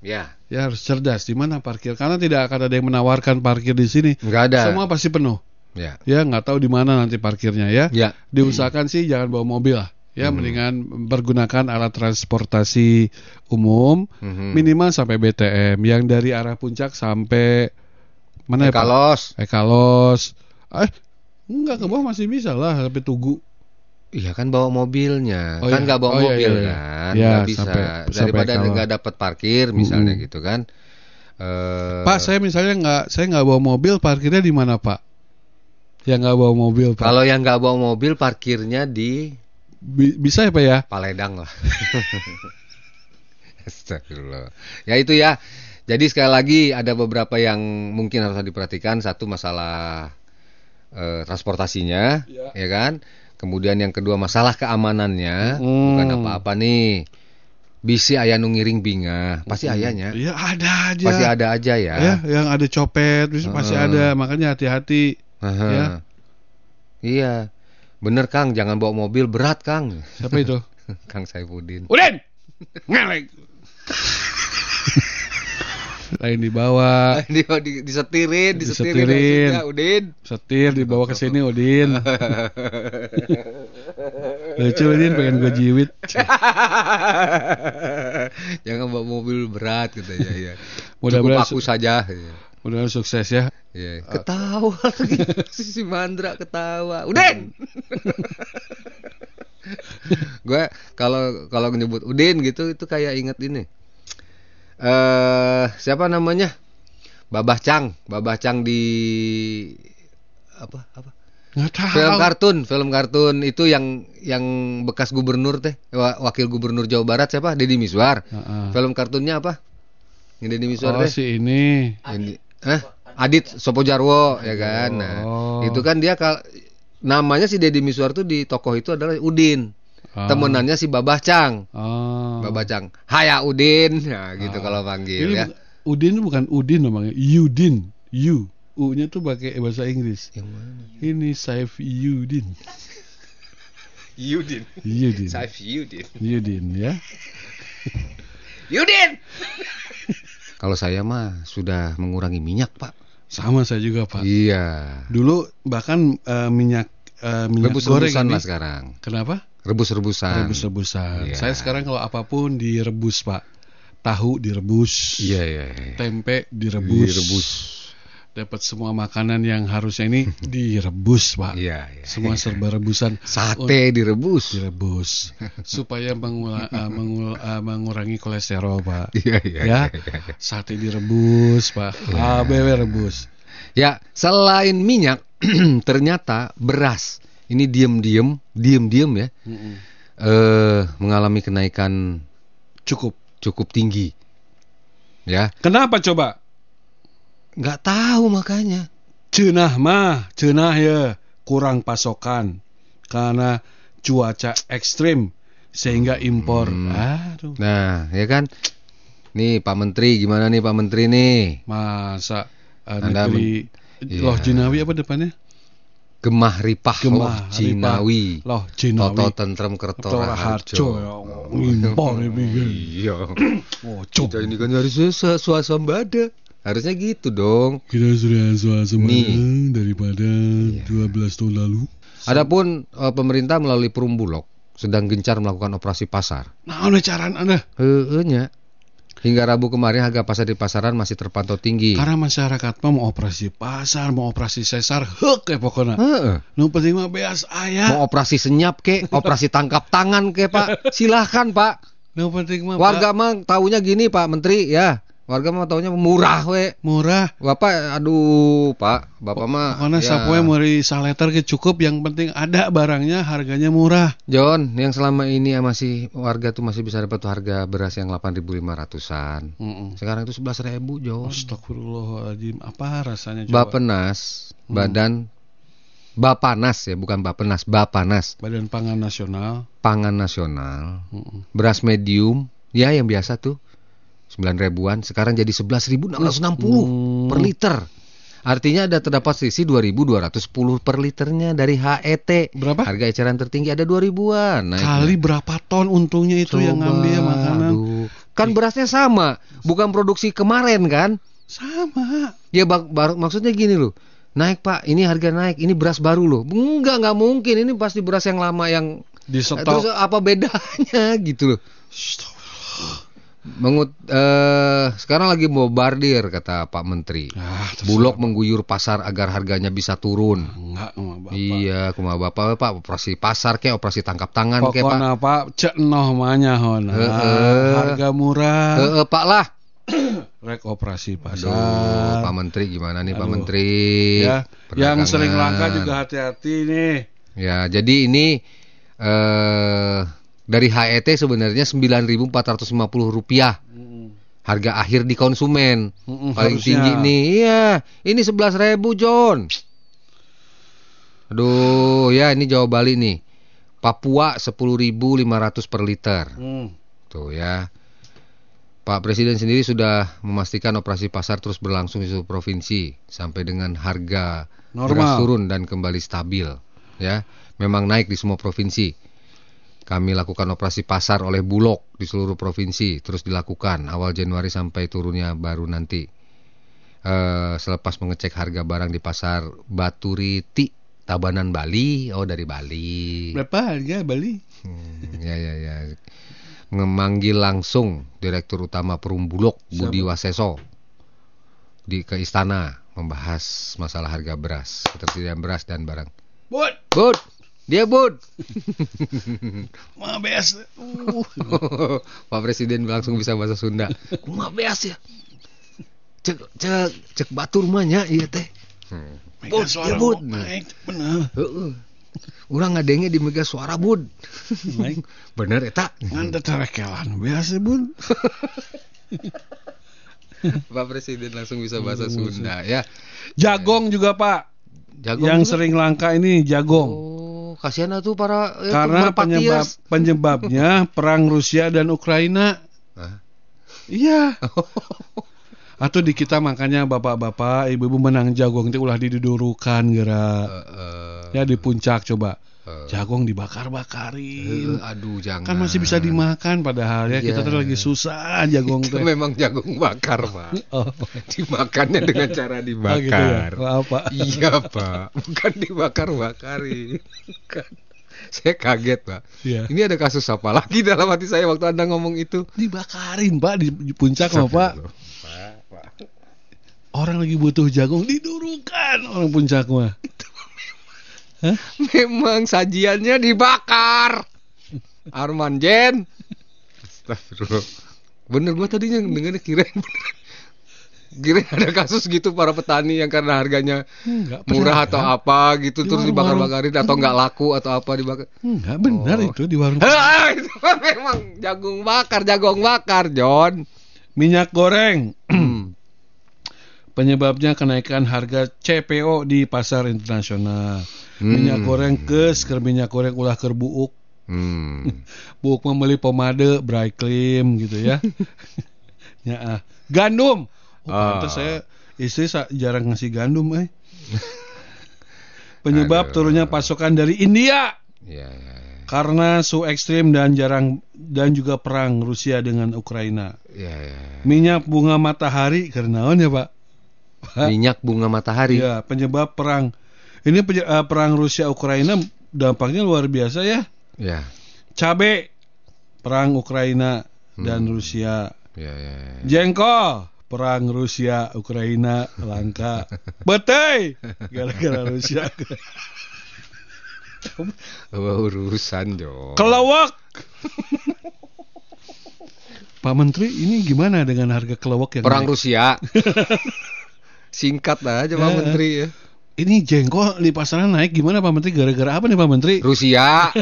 Ya, Ya harus cerdas di mana parkir karena tidak akan ada yang menawarkan parkir di sini. nggak ada. Semua pasti penuh. Ya. Ya nggak tahu di mana nanti parkirnya ya. Ya. Diusahakan sih jangan bawa mobil lah. Ya Hmm. mendingan pergunakan alat transportasi umum Mhm. minimal sampai BTM yang dari arah puncak sampai mana ya Pak? Ekalos. Ekalos. Eh enggak ke bawah masih bisa lah sampai Tugu. Iya kan bawa mobilnya, Oh, kan iya. nggak bawa Oh, iya, mobil iya, iya. kan, Ya, nggak bisa. sampai- Daripada Ekalos. nggak dapat parkir misalnya gitu kan. Eh, Pak saya misalnya nggak saya nggak bawa mobil parkirnya di mana Pak? Yang nggak bawa mobil Pak. kalau yang nggak bawa mobil parkirnya di Bi- bisa ya Pak ya? Paledang lah. Astagfirullah. Ya itu ya. Jadi sekali lagi ada beberapa yang mungkin harus diperhatikan. Satu masalah eh, transportasinya, Ya. ya kan. Kemudian yang kedua masalah keamanannya, Hmm. bukan apa-apa nih. Bisi ayah nu ngiring binga, pasti ayahnya. Iya ada aja. Pasti ada aja ya. Ya, yang ada copet bisa pasti ada. Makanya hati-hati. Aha. Ya. Iya. Bener Kang, jangan bawa mobil berat Kang. Siapa itu? Kang Saifuddin. Udin. Ngelek. Lain dibawa, di, di, disetirin, disetirin, Disetirin. maksudnya, Udin. setir dibawa ke sini Udin. Lucu Udin pengen gue jiwit. Jangan bawa mobil berat katanya ya. Cukup Mudah-mudahan aku saja. ya. Mudah-mudahan sukses ya. Iya, ketawa lagi si Mandra ketawa. Udin. gue kalau kalau nyebut Udin gitu itu kayak inget ini. Eh siapa namanya? Babah Cang, Babah Cang di apa apa? Nggak tahu. Film kartun, film kartun itu yang yang bekas gubernur teh, wa- wakil gubernur Jawa Barat siapa? Deddy Miswar. Heeh. Film kartunnya apa? Yang Deddy Miswar Oh teh. si ini. Ini, Hah? Adit Sopo Jarwo ya kan. Nah, Oh. itu kan dia kal namanya si Deddy Miswar tuh di tokoh itu adalah Udin. Ah. Temenannya si Babah Cang. Oh. Babah Cang. Haya Udin. Nah, gitu kalau panggil Ini ya. Udin bukan Udin namanya, Yudin. U. U-nya tuh pakai bahasa Inggris. Yang mana? Ini Saif Yudin. Yudin. Yudin. Saif Yudin. Yudin ya. Yudin. kalau saya mah sudah mengurangi minyak, Pak. Sama saya juga, Pak. Iya. Dulu bahkan eh, minyak eh, minyak goreng Rebus-rebusan ini. lah sekarang. Kenapa? Rebus-rebusan. Rebus-rebusan. Iya. Saya sekarang kalau apa pun direbus, Pak. Tahu direbus. Iya, iya. iya. Tempe direbus. Direbus. Dapat semua makanan yang harusnya ini direbus, Pak. Iya, iya. Semua serba rebusan. Sate direbus. direbus supaya mengula- eh, mengul- eh, mengurangi kolesterol, Pak. Iya, iya. Ya. iya, iya. Sate direbus, Pak. ABW rebus. Ya, selain minyak, ternyata beras ini diem-diem, diem-diem ya, Mm-mm. eh mengalami kenaikan Cukup. cukup tinggi. Ya, Kenapa coba? Nggak tahu makanya. Cenah mah, cenah ya kurang pasokan karena cuaca ekstrim sehingga impor. Hmm. Aduh, Nah, ya kan? Nih Pak Menteri, gimana nih Pak Menteri nih? masa eh, Anda negeri men- Loh Iya. Jinawi apa depannya? Gemah ripah Gemah loh Cinawi. Loh Jinawi. Toto tentrem kertora Harjo. harjo. Impor ini. Iya. Oh, Kita ini kan harusnya su- swasembada. Harusnya gitu dong. Kita sudah Nih. daripada 12 tahun lalu. Adapun eh, pemerintah melalui Perum Bulog sedang gencar melakukan operasi pasar. Nah, udah caraan Anda. Heeh nya. Hingga Rabu kemarin harga pasar di pasaran masih terpantau tinggi. Karena masyarakat mau operasi pasar, mau operasi sesar, hek ya pokoknya. Heeh. Nu penting mah beas aya. Mau operasi senyap ke, operasi tangkap tangan ke, Pak. Silahkan, Pak. Nu penting mah Warga mah taunya gini, Pak Menteri, ya. Warga mah taunya murah we. Murah. Bapak aduh, Pak. Bapak mah Pokoknya ya. sapoe meuri saleter ge cukup yang penting ada barangnya harganya murah. John, yang selama ini ya masih warga tuh masih bisa dapat harga beras yang 8.500-an. Heeh. Sekarang itu 11.000, John. Astagfirullahaladzim Apa rasanya coba? Bapenas, Hmm. Badan Bapanas ya, bukan Bapenas, Bapanas, Badan Pangan Nasional Pangan Nasional. Heeh. Beras medium, ya yang biasa tuh 9 ribuan, sekarang jadi 11.660 Hmm. per liter. Artinya ada terdapat selisih 2.210 per liternya dari HET. Berapa? Harga eceran tertinggi ada 2 ribuan. Naik Kali berapa ton untungnya itu yang Coba, ngambil makanan aduh. Kan berasnya sama, bukan produksi kemarin kan? Sama Ya bak- baru maksudnya gini loh. Naik Pak, ini harga naik, ini beras baru loh. Enggak, nggak mungkin. Ini pasti beras yang lama yang Di Terus stok apa bedanya gitu loh. Mengut eh sekarang lagi bombardir kata Pak Menteri. ah. Bulog mengguyur pasar agar harganya bisa turun. Enggak bapak Iya, kumaha Bapak Pak operasi pasar kayak operasi tangkap tangan kayak Pak. Pokoknya pak cek noh manya hona Heeh. Harga murah Eh, eh, Pak lah. Rek operasi Aduh, pasar Pak Menteri gimana nih Pak Aduh. Menteri? ya. Yang sering langka juga hati-hati nih Ya, jadi ini eh dari HET sebenarnya 9.450 rupiah harga akhir di konsumen. Mm-mm, Paling harusnya. tinggi nih, iya. Ini 11.000 John. Aduh, ya ini Jawa Bali nih. Papua 10.500 per liter. Hmm. Tuh ya. Pak Presiden sendiri sudah memastikan operasi pasar terus berlangsung di seluruh provinsi sampai dengan harga Normal. beras turun dan kembali stabil. Ya, memang naik di semua provinsi. Kami lakukan operasi pasar oleh Bulog di seluruh provinsi terus dilakukan awal Januari sampai turunnya baru nanti. Eh, selepas mengecek harga barang di pasar Baturiti Tabanan Bali, oh dari Bali. Berapa harga Bali? Hmm, ya ya ya. Memanggil langsung Direktur Utama Perumbulok Budi Waseso di ke istana membahas masalah harga beras, ketersediaan beras dan barang. Bud, Bud, dia Bud. mah beas. Uh. Pak Presiden langsung bisa bahasa Sunda. Kumaha beas ya? Cek cek cek batur rumahnya iya teh. Hmm. Bud, suara ya, Bud. naik, bener. Heeh. Urang ngadenge di Mega Suara Bud. Naik. Bener eta. Ngan terekelan biasa bun. Pak Presiden langsung bisa bahasa Sunda ya. Jagong juga pak. Jago yang juga. sering langka ini jagong. Oh, kasihan tuh para eh, Karena penyebab penyebabnya perang Rusia dan Ukraina. Iya. Atau di kita makanya bapak-bapak, ibu-ibu menang jagong itu ulah didudurukan geura. Eh, Ya di puncak coba. Jagong eh, dibakar-bakarin. aduh jangan. Kan masih bisa dimakan padahal ya kita Iya. tuh lagi susah jagong Itu memang jagung bakar, Pak. Oh, Dimakannya dengan cara oh gitu ya. dibakar. Apa? Iya, Pak. Bukan dibakar-bakarin. Bukan. Saya kaget, Pak. Iya. Ini ada kasus apa lagi dalam hati saya waktu Anda ngomong itu? Dibakarin pak di puncak. Pak, Pak. Orang lagi butuh jagung didurukan orang puncak mah. Memang sajiannya dibakar. Arman Jen. Astagfirullah. Bener gua tadinya dengarnya bener. Kirain ada kasus gitu para petani yang karena harganya Enggak murah atau apa gitu Di terus dibakar-bakarin atau nggak laku atau apa dibakar. Enggak benar Oh. itu di warung. Itu memang jagung bakar, jagung bakar, John. Minyak goreng. Penyebabnya kenaikan harga CPO di pasar internasional. Hmm. Minyak goreng kes, keur minyak goreng ulah keur buuk. Hmm. Buuk membeli pomade, dry clean gitu ya. ya ah. Gandum. Oh, Ah. saya istri jarang ngasih gandum eh. Penyebab Aduh. turunnya pasokan dari India Ya, ya, ya. karena suhu ekstrim dan jarang dan juga perang Rusia dengan Ukraina. Ya, ya. Minyak bunga matahari karena ya, Pak? Minyak bunga matahari. Ya, penyebab perang. Ini penye- eh, perang Rusia Ukraina dampaknya luar biasa ya. Ya. Cabe perang Ukraina dan Hmm. Rusia. Ya, ya, ya. Jengkol perang Rusia Ukraina langka. Betai gara-gara Rusia. Wah, urusan, John. Kelewek. Pak Menteri, ini gimana dengan harga kelewek yang Perang naik? Rusia. Singkat aja Pak Eh, Menteri ya. Ini jengkol di pasaran naik gimana Pak Menteri? Gara-gara apa nih Pak Menteri? Rusia.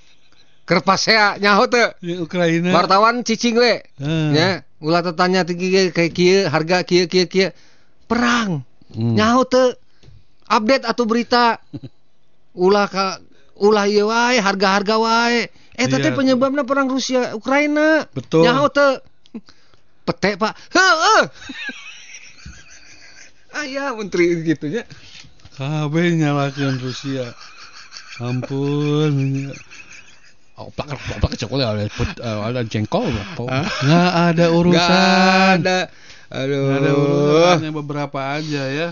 Kerpasea nyaho teu. Di Ukraina. Wartawan cicing we. Hmm. Ya, ulah tetanya tinggi kayak kieu, harga kieu kieu kieu. Perang. Hmm. Nyaho teu. Update atau berita. Ulah ka ulah ieu wae, harga-harga wae. Eh Iya. teh penyebabnya perang Rusia Ukraina. Betul. Nyaho teu. Pete, Pak. Heueuh. ah ya menteri gitunya. KB nyalakan Rusia. Ampun. Oh, plak plak coklat ada put- ada jengkol? Nggak ada urusan. Nggak ada. Aduh. Nggak ada urusan hanya beberapa aja ya.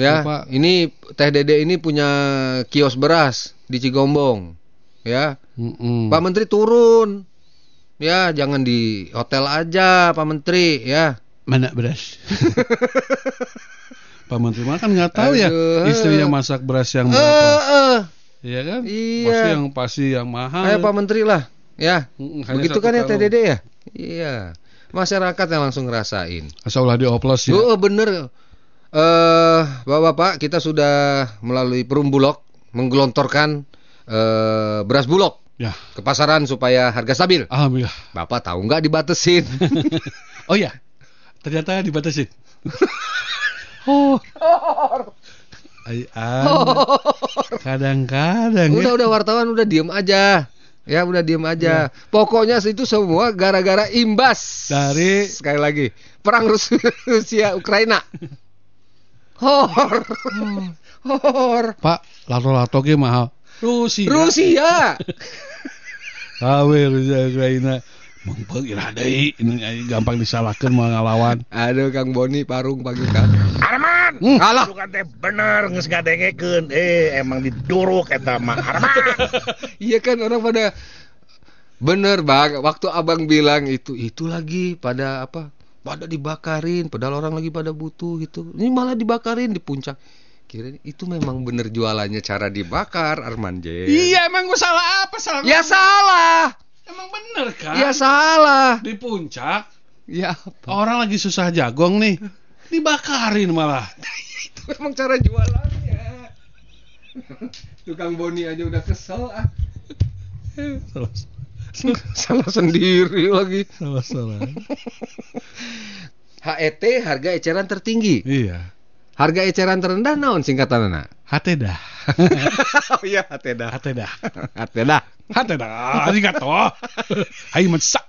Ya, Bapak. ini Teh Dede ini punya kios beras di Cigombong. Ya, Mm-mm. Pak Menteri turun. Ya, jangan di hotel aja, Pak Menteri, ya. Mana beras? Pak Menteri mah kan nggak tahu ya istrinya masak beras yang Eh, berapa. eh. Iya kan? Iya. Pasti yang pasti yang mahal. Ayo Pak Menteri lah, ya. Hanya Begitu kan ya. Dede ya? Iya. Masyarakat yang langsung ngerasain. Asal ulah dioplos ya. Oh, bener. Eh, Bapak-bapak, kita sudah melalui Perumbulok menggelontorkan eh, beras bulog Ya, ke pasaran supaya harga stabil. alhamdulillah. Bapak tahu nggak dibatesin? Oh ya, ternyata dibatasin. oh. Ay. Kadang-kadang udah ya. udah wartawan udah diem aja. Ya udah diem aja. Pokoknya itu semua gara-gara imbas Dari- sekali lagi perang Rus- Rusia Ukraina. Hor. Hor. Pak, lato-lato ge mahal. Rusia. Rusia. KW Rusia Ukraina. Ai gampang disalahkeun mau ngalawan. Aduh Kang Boni parung pagi kan. Arman Hmm. Alah. lu kan teh bener geus ngadengekeun eh emang diduruk eta mah Arman Iya kan orang pada bener bang. Waktu abang bilang itu itu lagi pada apa? Pada dibakarin. Padahal orang lagi pada butuh gitu. Ini malah dibakarin di puncak. Kira itu memang bener jualannya cara dibakar Arman J. Iya emang gua salah apa salah? Ya salah. Emang bener kan? Ya salah. Di puncak Ya orang lagi susah jagong nih. Dibakarin malah. itu memang cara jualannya. Tukang Boni aja udah kesel ah. Salah Salah sendiri lagi. salah. salah. HET harga eceran tertinggi. Iya. Harga eceran terendah naon singkatanana? Hate dah. oh iya HT dah. Hate dah. HT dah. Hate dah. Arigato. Hai mensa.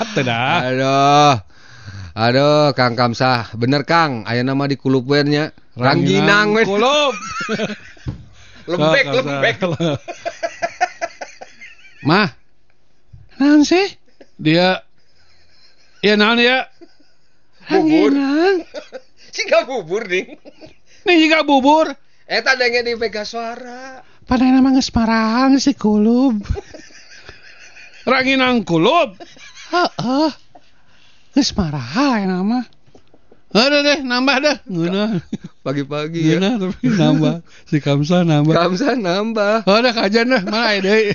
Hate dah. Aduh. Aduh, Kang Kamsah. Bener Kang, aya nama di kulupweunnya. Rangginang we. Kulup. Lembek, lembek. Mah. Naon sih? Dia Ya naon ya? Bubur. Rangginang. Singga bubur ding. Nih juga bubur. Eta denge di Vega Suara. Pada nama parang si kulub. Ranginang kulub. Heeh. Marah ya nama. Ada deh, nambah dah. Ngeunah. Pagi-pagi ya. Ngeunah tapi nambah. Si Kamsa nambah. Kamsah nambah. Oh, udah kajian dah. Mana aya deui?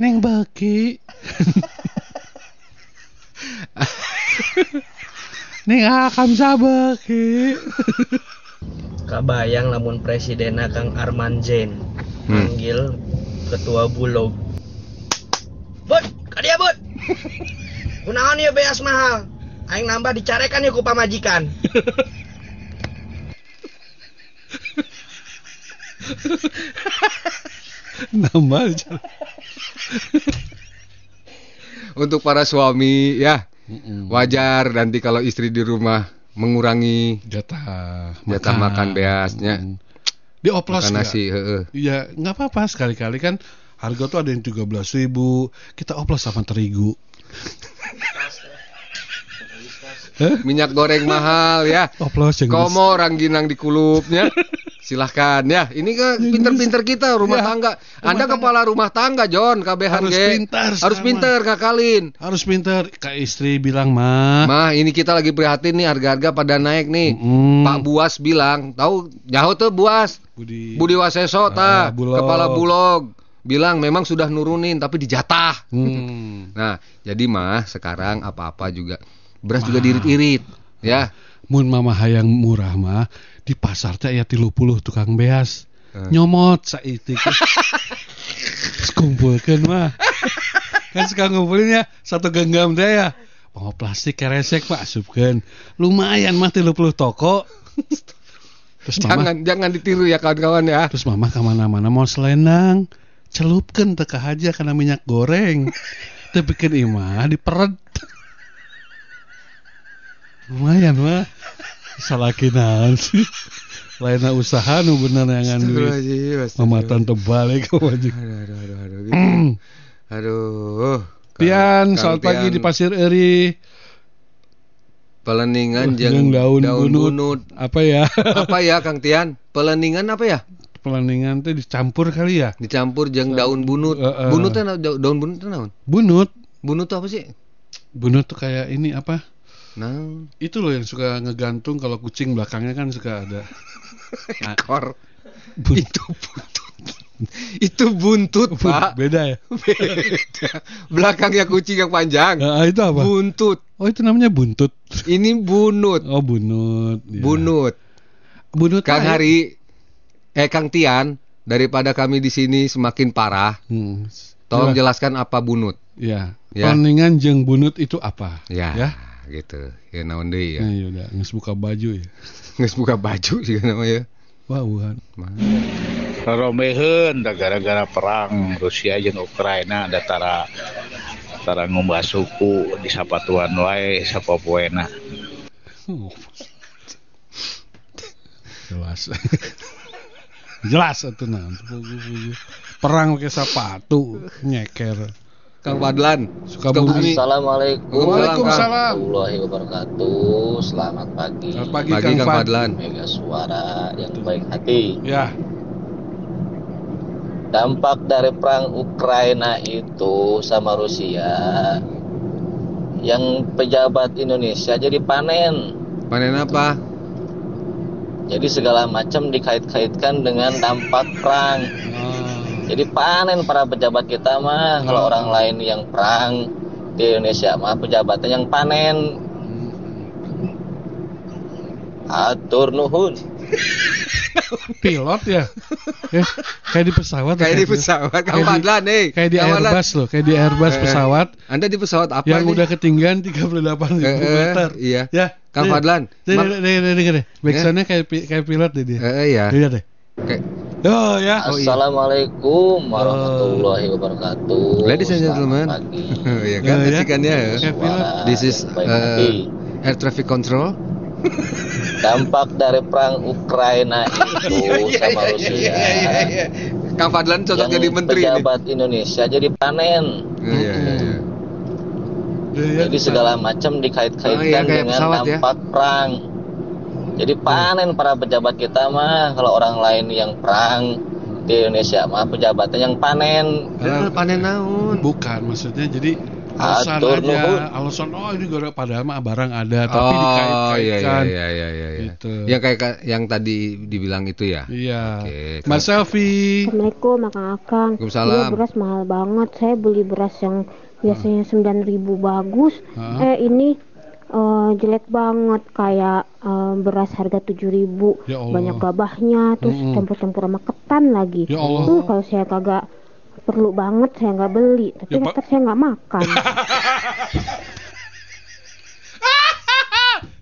Neng beki. Neng ah Kamsa beki. Kabayang lamun presiden Kang Arman Zain Hmm. manggil ketua bulog. Bud, kadia bud. Kunaon ya beas mahal? Aing nambah dicarekan ya ku pamajikan. Nambah. Untuk para suami ya, wajar nanti kalau istri di rumah mengurangi jatah jatah makan beasnya. Mm. Dioplos Makan nggak? nasi, heeh. Iya, nggak apa-apa sekali-kali kan harga tuh ada yang 13.000 ribu kita oplos sama terigu Minyak goreng mahal ya. oplos Komo rangginang di kulupnya. Silahkan ya. Ini kan pinter-pinter kita rumah Ya, tangga. rumah Anda tangga. kepala rumah tangga John kabehan Harus pintar Harus sekarang, pinter ngakalin. harus pinter kayak istri bilang mah Mah ini kita lagi prihatin nih harga-harga pada naik nih. Mm. Pak Buas bilang, tahu jauh tuh Buas. Budi Budi Waseso ta, Ah, Bulog. kepala bulog bilang memang sudah nurunin tapi dijatah. Hmm. Nah, jadi mah sekarang apa-apa juga beras juga diirit-irit ya. mun mama hayang murah mah di pasar teh aya 30 tukang beas. Hmm. nyomot saeutik kumpulkeun mah. Kan suka ngumpulin ya satu genggam teh ya. Mau plastik keresek pak asupkeun. Lumayan mah 30 toko. Terus mama Jangan jangan ditiru ya kawan-kawan ya. terus mama ke mana-mana mau selendang. Celupkan teka aja karena minyak goreng. Tapi kan imah diperet lumayan mah salah naon sih lainnya usaha nu bener yang duit mamatan tebal ya aja Aduh, aduh, aduh, aduh, gitu. Aduh. Pian selamat pagi di Pasir Eri Peleningan jeung daun, daun bunut. bunut. apa ya Apa ya Kang Tian? Peleningan apa ya? pelaningan teh dicampur kali ya Dicampur jeung daun bunut. Heeh. Bunut teh na- daun bunut naon? bunut Bunut tuh apa sih? bunut tuh kayak ini apa Nah, itu loh yang suka ngegantung kalau kucing belakangnya kan suka ada Nah, ekor. bun- Itu buntut. Itu buntut, Pak. beda ya Beda. Belakangnya kucing yang panjang. Ah, itu apa Buntut. oh itu namanya buntut Ini bunut. oh bunut ya. Bunut. bunut Kang lain. Hari eh Kang Tian, daripada kami di sini semakin parah, hmm. tolong Jelas. jelaskan apa bunut. ya Ya. Jeng bunut itu apa Ya, ya gitu. Ya naon deui ya. Nah, yaudah nges buka baju ya Geus buka baju sih namanya. wah Wuhan Romeheun da gara-gara perang Rusia jeung Ukraina da tara tara ngumbah suku di sapatuan wae sapopoena. Jelas jelas itu nah perang pakai sepatu nyeker Kang Fadlan. Sukabumi. Assalamualaikum Waalaikumsalam. warahmatullahi wabarakatuh. Selamat pagi. Selamat pagi, Pagi Kang, Kang Fad. Fadlan. Mega suara yang baik hati. Ya, Dampak dari perang Ukraina itu sama Rusia yang pejabat Indonesia jadi panen. Panen apa? Jadi segala macam dikait-kaitkan dengan dampak perang. Jadi panen para pejabat kita mah kalau orang lain yang perang di Indonesia mah pejabatnya yang panen. Atur nuhun. pilot ya. Eh, kayak di pesawat. Kayak ya, di pesawat di- Fadlan nih. Kayak di Fadlan. Airbus loh, kayak di Airbus Eh, pesawat Anda di pesawat apa yang nih? udah ketinggian 38 ribu Eh, eh, meter. iya. Ya. Kang Nih, Fadlan. Nih, Ma- nih, nih, nih, nih, nih. Backsoundnya kayak pi- kayak pilot deh dia. Eh, eh, ya. Lihat deh. Kayak Oh ya. Oh, iya. Assalamualaikum warahmatullahi wabarakatuh. Ladies and gentlemen. Selamat pagi. ya kan Eh, ya. ya. Suara This is uh, air traffic control. Dampak dari perang Ukraina itu sama Rusia. Kang Fadlan cocok jadi menteri nih. pejabat Indonesia jadi panen. Iya, iya, iya. Jadi segala macam Oh, dikait-kaitkan iya, kayak dengan pesawat ya. dampak perang. Jadi panen para pejabat kita mah kalau orang lain yang perang di Indonesia mah pejabatnya yang panen. Eh, panen naon? Bukan maksudnya jadi alasan Atur aja, nuhun. alasan oh ini gara padahal mah barang ada tapi oh, iya, dikait-kaitkan. iya, iya, iya, iya. Gitu. Yang kayak ka- yang tadi dibilang itu ya. Iya. Oke, Mas Selfie. Assalamualaikum Akang Akang Waalaikumsalam. Iya beras mahal banget Saya beli beras yang biasanya 9000 bagus Hah? Eh ini eh, jelek banget Kayak eh, beras harga 7000 Ya Allah. Banyak gabahnya Terus Mm-mm. campur-campur sama ketan lagi Ya Allah. Tuh kalau saya kagak perlu banget saya nggak beli Tapi Ya, saya nggak makan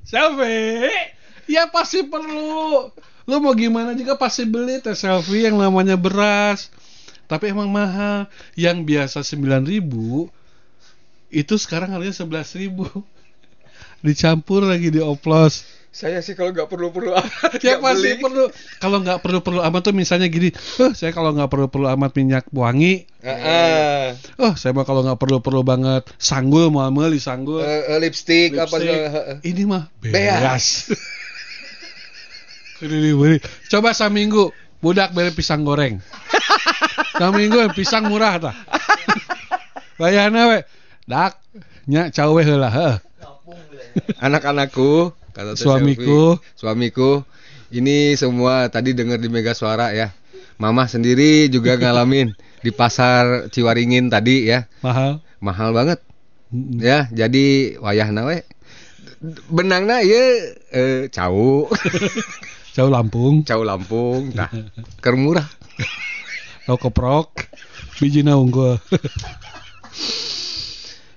Selfie. Ya pasti perlu. Lu mau gimana juga pasti beli teh selfie yang namanya beras. Tapi emang mahal. Yang biasa 9000 itu sekarang harganya 11000 Dicampur lagi dioplos. Saya sih kalau nggak perlu-perlu Ya pasti perlu. Kalau nggak perlu-perlu amat tuh misalnya gini, "Eh, saya kalau nggak perlu-perlu amat minyak wangi, Heeh. oh saya mah kalau nggak perlu-perlu banget sanggul mau beli sanggul." Eh, eh, lipstick, apa Lipstick. segala- heeh. Ini mah. Ini dibeli. Coba saminggu budak beli pisang goreng. saminggu pisang murah tah. Bayana we. Dak nya cawe heula. Anak-anakku, kata Suamiku. Selfie, suamiku, ini semua tadi dengar di Mega Suara ya. Mama sendiri juga ngalamin di pasar Ciwaringin tadi ya. Mahal. Mahal banget. Ya, jadi wayahna we. Benangna ieu eh, cau. Jauh Lampung. Cau Lampung. Nah, keur murah. Lo keprok. Bijina unggul.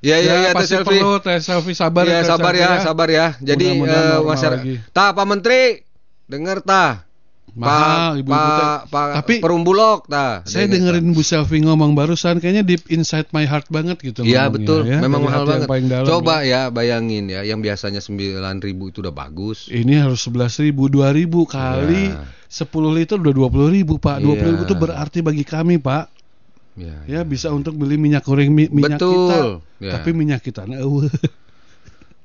Ya ya ya, Teh Selfie. perlu teh selfie sabar ya, sabar ya, sabar ya. Jadi normal masyarakat. Tah Pak Menteri, dengar tah. Mahal, ibu-ibu Pak teh. Pak Tapi- Perumbulok tah. Saya dengerin Bu Selfie ngomong barusan kayaknya deep inside my heart banget gitu Iya betul, ya. memang Dari mahal banget. paling dalam, Coba ya. ya bayangin ya, yang biasanya 9.000 itu udah bagus. Ini harus 11 ribu, 2 ribu kali Iya. 10 liter udah 20 ribu Pak 20 ribu Iya. itu berarti bagi kami Pak Ya, Ya bisa untuk beli minyak goreng mi- minyak Betul, kita ya. Tapi minyak kita nah, eueuh.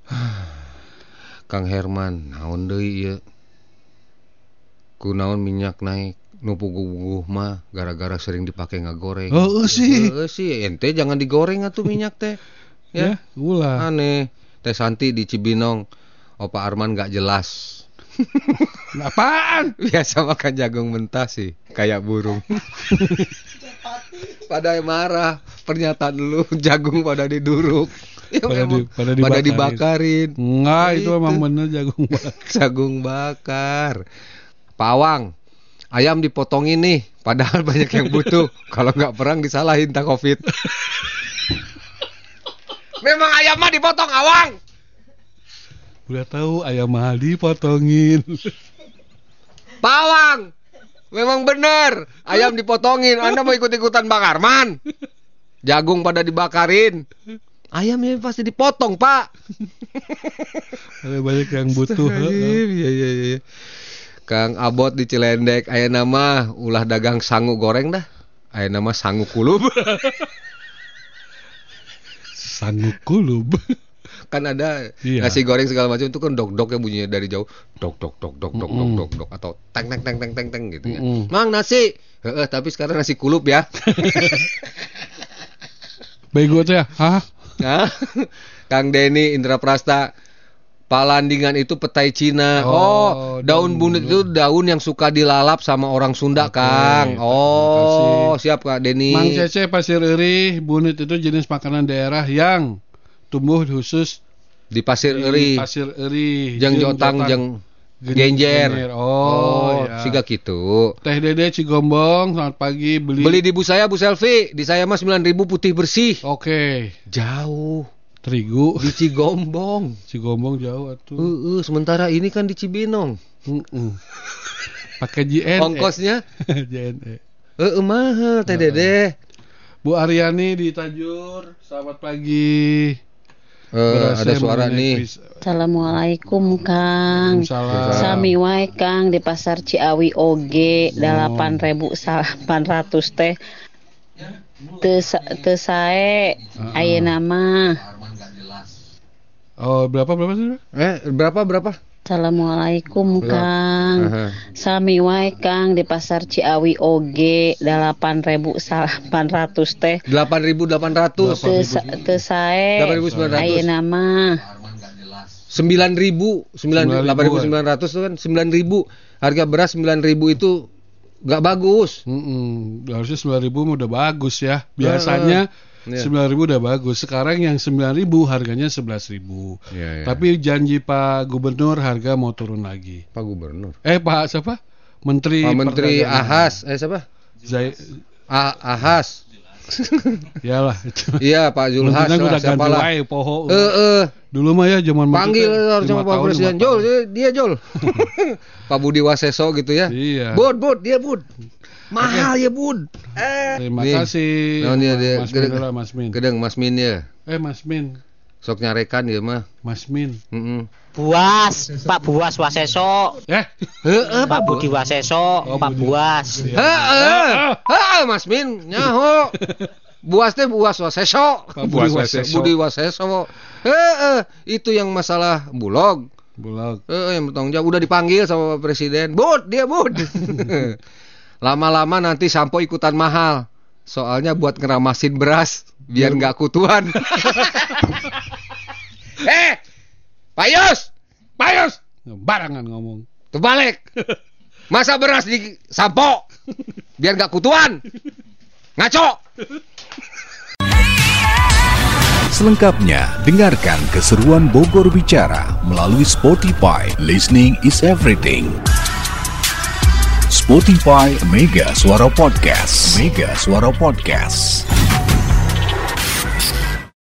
Kang Herman, naon deui ieu? Kunaon minyak naik nu puguh-puguh mah gara-gara sering dipakai ngagoreng. Oh, eueuh sih. Sih, ente jangan digoreng atuh minyak teh. Ya, Ya, ulah aneh. Teh Santi di Cibinong, Opa Arman gak jelas. Apaan? Biasa makan jagung mentah sih, kayak burung. Pada marah, pernyataan lu jagung pada diduruk. Ya, Pada di- pada pada dibakarin. dibakarin. Enggak itu Itu. emang bener jagung bakar Jagung bakar. Pawang. Ayam dipotongin nih, padahal banyak yang butuh. Kalau nggak perang disalahin tak covid. Memang ayam mah dipotong awang. Udah tahu ayam mahal dipotongin Pawang. Memang bener, ayam dipotongin. Anda mau ikut-ikutan Bang Arman? Jagung pada dibakarin. Ayamnya pasti dipotong, Pak. Ada banyak yang butuh Astagfirullahaladzim. Iya iya iya. Kang Abot di Cilendek aya nama ulah dagang sangu goreng dah. Aya nama sangu kulub. Sanggup kulub. Kan ada Iya. nasi goreng segala macam itu kan dok dok ya bunyinya dari jauh dok dok dok dok dok dok dok dok atau teng teng teng teng teng teng gitu ya. Mm-mm. Mang nasi. Heeh, tapi sekarang nasi kulup ya. Bego teh. Hah? Hah? Kang Denny Indra Prasta Palandingan itu petai Cina. Oh, Oh, daun bunut itu daun yang suka dilalap sama orang Sunda, Kang. Oh, siap Kak Denny. Mang Cece Pasir Eri, bunit itu jenis makanan daerah yang tumbuh khusus di Pasir Eri. Pasir Eri. Jeng jotang jeng Gen- genjer. genjer. Oh, ya. siga gitu. Teh Dede Cigombong, selamat pagi beli. Beli di bu saya Bu Selfie, di saya mah 9000 putih bersih. Oke. Jauh. Terigu. Di Cigombong. Cigombong jauh atuh. Heeh, sementara ini kan di Cibinong. Heeh. Pakai JNE. Ongkosnya JNE. Heeh, mahal Teh Dede. Bu Aryani di Tajur, selamat pagi. Berasa ada suara nih. Assalamualaikum Kang Waalaikumsalam. Sami wae Kang di pasar Ciawi oge delapan ribu ratus teh teu sa- teu sae ayeuna mah Oh, berapa berapa sih? Eh, berapa berapa? Assalamualaikum Kang Aha. Sami wae Kang di pasar Ciawi oge delapan ribu ratus teh 8800. teu sa- teu sae 8.900. ayeuna mah 9000, 9 8900 itu kan 9000. Harga beras 9000 itu nggak bagus. Mm-mm. Harusnya 9000 mah udah bagus ya. Biasanya Iya. 9000 udah bagus. Sekarang yang 9000 harganya 11000. Iya, iya. Tapi janji Pak Gubernur harga mau turun lagi. Pak Gubernur. Eh Pak siapa? Menteri Pak Menteri. Ahas, eh siapa? Zai A Ahas. Iyalah itu. Iya, Pak Zulhas lah, ganti siapa lah. wae poho. Eh, eh. Dulu mah ya zaman Panggil harus sama Pak Presiden. Jol, dia Jol. Pak Budi Waseso gitu ya. Iya. Bud, Bud, dia Bud. Mahal ya, Bud. Eh. Terima Nih. kasih. Nah, dia, dia. Mas Min dulu, Mas Min. gedeng Mas Min ya. Eh Mas Min, Sok nyarekan ya mah. Mas Min. Heeh. Buas, Pak Buas Waseso. Eh, Heeh, Pak Budi Waseso, Pak Buas. Heeh. Heeh, Mas Min nyaho. Buas teh buas waseso. Pak Budi Waseso. Budi Waseso. Heeh, itu yang masalah bulog. Bulog. Eh, yang bertanggung jawab udah dipanggil sama Presiden. Bud, dia bud. Lama-lama nanti sampo ikutan mahal. Soalnya buat ngeramasin beras biar nggak kutuan. eh, Pak Yus, Pak Yus. Barangan ngomong. terbalik. Masa beras di sampo biar nggak kutuan. Ngaco. Selengkapnya, dengarkan keseruan Bogor Bicara melalui Spotify. Listening is everything. Spotify Mega Suara Podcast. Mega Suara Podcast.